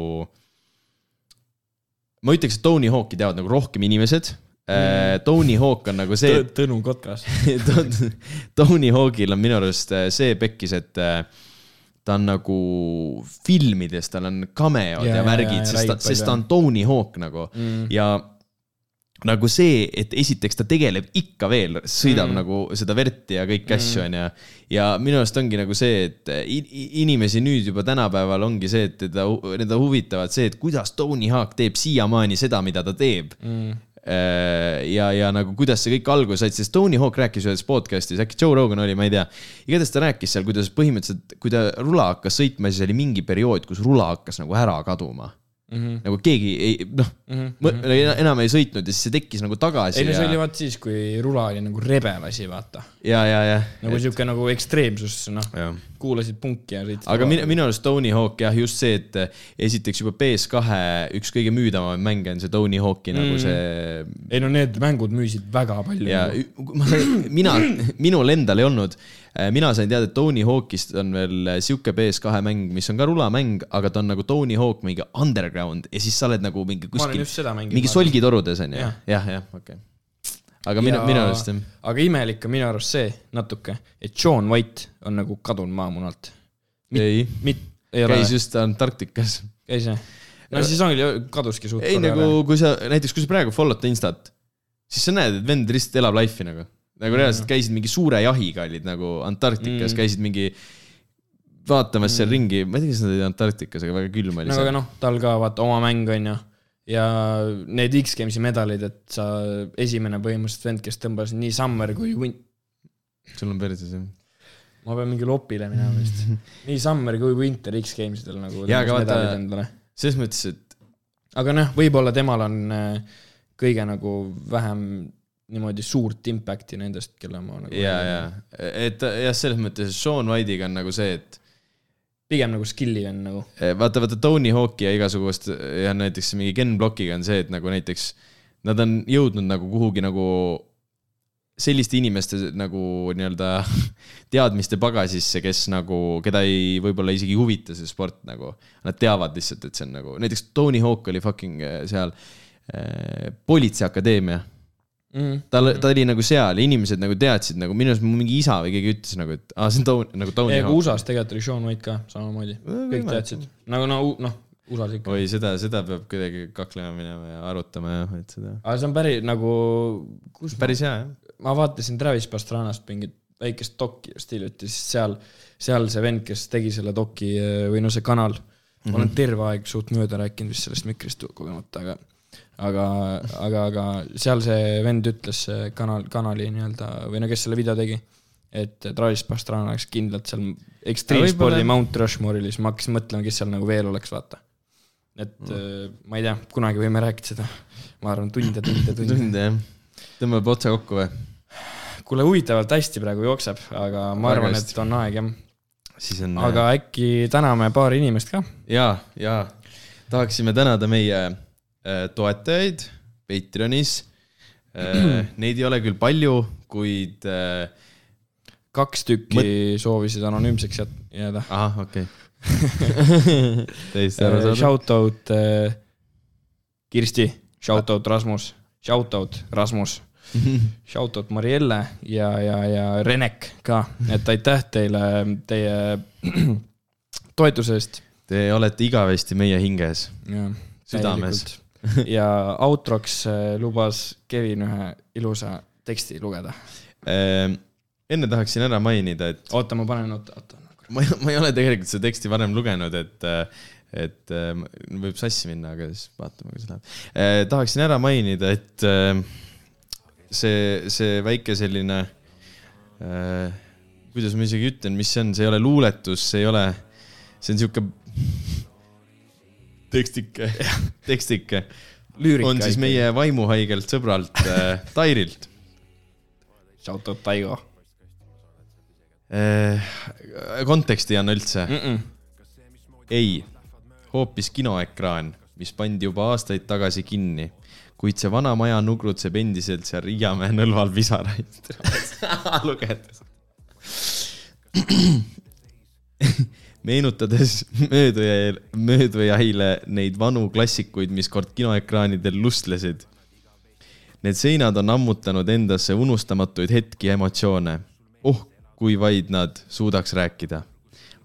ma ütleks, et Tony Hawk'i teavad nagu rohkem inimesed mm.. Tony Hawk on nagu see, Tõnu Kotkas. Tony Hawk'il on minu arust äh, see pekkis, et äh, ta on nagu filmides, tal on cameod ja, Ja, värgid sest ta sest ta on Tony Hawk nagu Mm. ja nagu see, et esiteks ta tegeleb ikka veel, sõidab mm. Mm. nagu seda verd ja kõiki asju, onju. ja minu arust ongi nagu see, et i- inimesi nüüd juba tänapäeval ongi see, et teda, teda huvitavad see, et kuidas Tony Hawk teeb siiamaani seda, mida ta teeb Mm. ja, ja nagu kuidas see kõik alguse sai, sest Tony Hawk rääkis ühes podcast'is, äkki Joe Rogan oli, ma ei tea. igatahes ta rääkis seal, kuidas põhimõtteliselt, kui ta rula hakkas sõitma, siis oli mingi periood, kus rula hakkas nagu ära kaduma. Mhm. nagu keegi ei, noh, Mhm. enam ei sõitnud ja siis see tekkis nagu tagasi ei no see oli ja, vaat siis, kui rula oli nagu rebel asi, vaata. ja, ja, ja. nagu sihuke nagu ekstreemsus, noh, kuulasid punki ja sõitsid. aga minu, minu arust Tony Hawk jah, just see, et esiteks juba PS2 üks kõige müüdavamaid mänge on see Tony Hawk'i mm. nagu Mm. see ei no need mängud müüsid väga palju. ja ma sain, mina, minul endal ei olnud, mina sain teada, et Tony Hawk'ist on veel sihuke PS2 mäng, mis on ka rulamäng, aga ta on nagu Tony Hawk mingi underground ja siis sa oled nagu mingi kuskil, mingi. solgitorudes on ju, Jah. jah, okei. Aga minu, minu arust jah, aga imelik on minu arust see natuke, et John White on nagu kadunud maamunalt. ei, mit-, ei ole käis, just Antarktikas. käis jah? no siis ongi, kaduski suht ei nagu, kui sa näiteks, kui sa praegu follow'd Instat, siis sa näed, et vend lihtsalt elab life'i nagu. nagu reaalselt käisid mingi suure jahiga olid nagu Antarktikas Mm. mm., käisid mingi vaatamas seal ringi, ma ei tea, kas nad olid Antarktikas, aga väga külm oli no aga noh, tal ka vaata oma mäng on ju. Ja need X-Games'i medalid, et sa esimene põhimõtteliselt vend, kes tõmbas nii Summer kui Win-, sul on perses jah? ma pean mingi lopile minema vist. nii Summer kui Winter X-Games idel nagu Jaa, aga vaata- selles mõttes, et aga noh, võib-olla temal on äh, kõige nagu vähem niimoodi suurt impact'i nendest, kelle ma nagu ja, ja, et jah, selles mõttes Sean White'iga on nagu see, et pigem nagu skill'i on nagu. Vaata, vaata Tony Hawk'i ja igasugust ja näiteks mingi Ken Blockiga on see, et nagu näiteks nad on jõudnud nagu kuhugi nagu selliste inimeste nagu nii-öelda teadmiste pagasisse, kes nagu, keda ei, võib-olla isegi ei huvita see sport nagu. Nad teavad lihtsalt, et see on nagu, näiteks Tony Hawk oli fucking eh, seal äh, politseiakadeemia. Mm. ta, ta oli nagu seal ja inimesed nagu teadsid nagu minu arust mingi isa või keegi ütles nagu, et aa, see on Tony, nagu Tony Hawk. USA-s tegelikult oli Sean White ka samamoodi, kõik teadsid. nagu no noh, USA-s ikka. oi, seda, seda peab kuidagi kaklema minema ja arutama jah, et seda. aga see on päris nagu, kus päris hea jah. ma vaatasin Travis Pastranast mingit väikest dokki just hiljuti, siis seal, seal see vend, kes tegi selle doki või no see kanal mm, -hmm. ma Mhm. olen terve aeg suht mööda rääkinud vist sellest mikrist kogemata, aga aga, aga, aga seal see vend ütles, see kanal, kanali nii-öelda või no kes selle video tegi, et Travis Pastrana oleks kindlalt seal ekstreemspordi Mount Rushmore'il, siis ma hakkasin mõtlema, kes seal nagu veel oleks, vaata. et mm. ma ei tea, kunagi võime rääkida seda, ma arvan, tunde, tunde, tunde. tund jah. tõmbab otsa kokku või? kuule, huvitavalt hästi praegu jookseb, aga ma arvan, et on aeg jah. on. aga äkki täname paari inimest ka. ja, ja tahaksime tänada meie äh, toetajaid Patreonis äh. Neid ei ole küll palju, kuid äh, kaks tükki soovisid anonüümseks jääda. ahah, okei okay. täiesti arusaadav. Shout out äh, Kirsti, shout out Rasmus, shout out Rasmus, shout out Marielle ja, ja, ja Renek ka, et aitäh teile teie toetuse eest. Te olete igavesti meie hinges. Südames. ja outroks äh, lubas Kevin ühe ilusa teksti lugeda. Äh, enne tahaksin ära mainida, et oota, ma panen, oota, oota. ma ei, ma ei ole tegelikult seda teksti varem lugenud, et, et äh, võib sassi minna, aga siis vaatame, kuidas läheb. tahaksin ära mainida, et äh, see, see väike selline, kuidas ma isegi ütlen, mis see on, see ei ole luuletus, see ei ole, see on sihuke tekstike, tekstike, on siis meie vaimuhaigelt sõbralt äh, Tairilt shout out Taigo äh,. konteksti ei anna üldse mm. -mm. ei, hoopis kinoekraan, mis pandi juba aastaid tagasi kinni, kuid see vana maja nugrutseb endiselt seal Riiamäe nõlval pisaraid lugedes. meenutades mööduja, möödujaile neid vanu klassikuid, mis kord kinoekraanidel lustlesid. Need seinad on ammutanud endasse unustamatuid hetki ja emotsioone. oh, kui vaid nad suudaks rääkida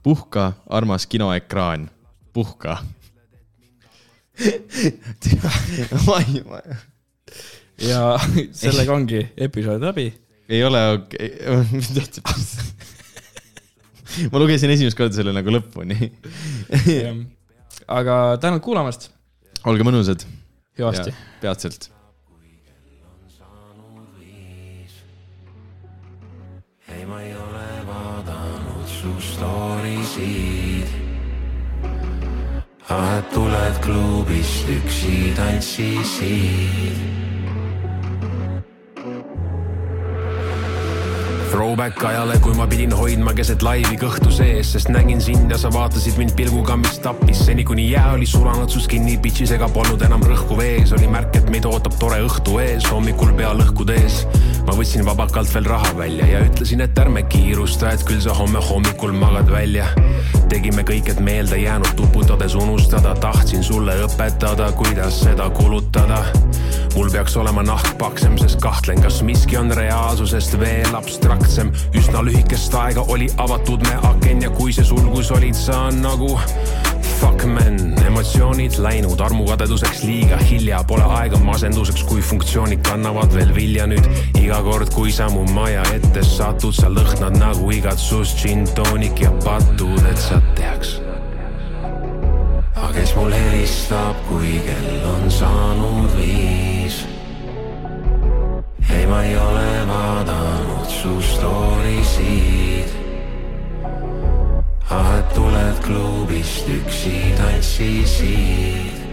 puhka, armas kinoekraan, puhka. ja sellega ongi episood läbi. ei ole okei okay.. ma lugesin esimest korda selle nagu lõpuni. aga tänud kuulamast, olge mõnusad. hüvasti. peatselt. ei, ma ei ole vaadanud su story sid. ah, et tuled klubist üksi tantsisid. Throwback ajale, kui ma pidin hoidma keset laivi kõhtu sees, sest nägin sind ja sa vaatasid mind pilguga, mis tappis. Seni, kuni jää oli sulanud su skinny bitch'is ega polnud enam rõhku vees, oli märk, et meid ootab tore õhtu ees, hommikul pea lõhkud ees. ma võtsin vabakalt veel raha välja ja ütlesin, et ärme kiirusta, et küll sa homme hommikul magad välja. tegime kõik, et meelde jäänud tuputades unustada, tahtsin sulle õpetada, kuidas seda kulutada. Mul peaks olema nahk paksem, sest kahtlen, kas miski on reaalsusest veel abstraktsem. üsna lühikest aega oli avatud me aken ja kui see sulgus olid sa nagu Fuck man, emotsioonid läinud armukadeduseks liiga hilja, pole aega masenduseks, kui funktsioonid kannavad veel vilja nüüd. iga kord, kui sa mu maja ette satud, sa lõhnad nagu igatsus, gin toonik ja patud, et sa teaks. aga kes mul helistab, kui kell on saanud viis? ei, ma ei ole vaadanud su story sid ah, et tuled klubist üksi tantsisid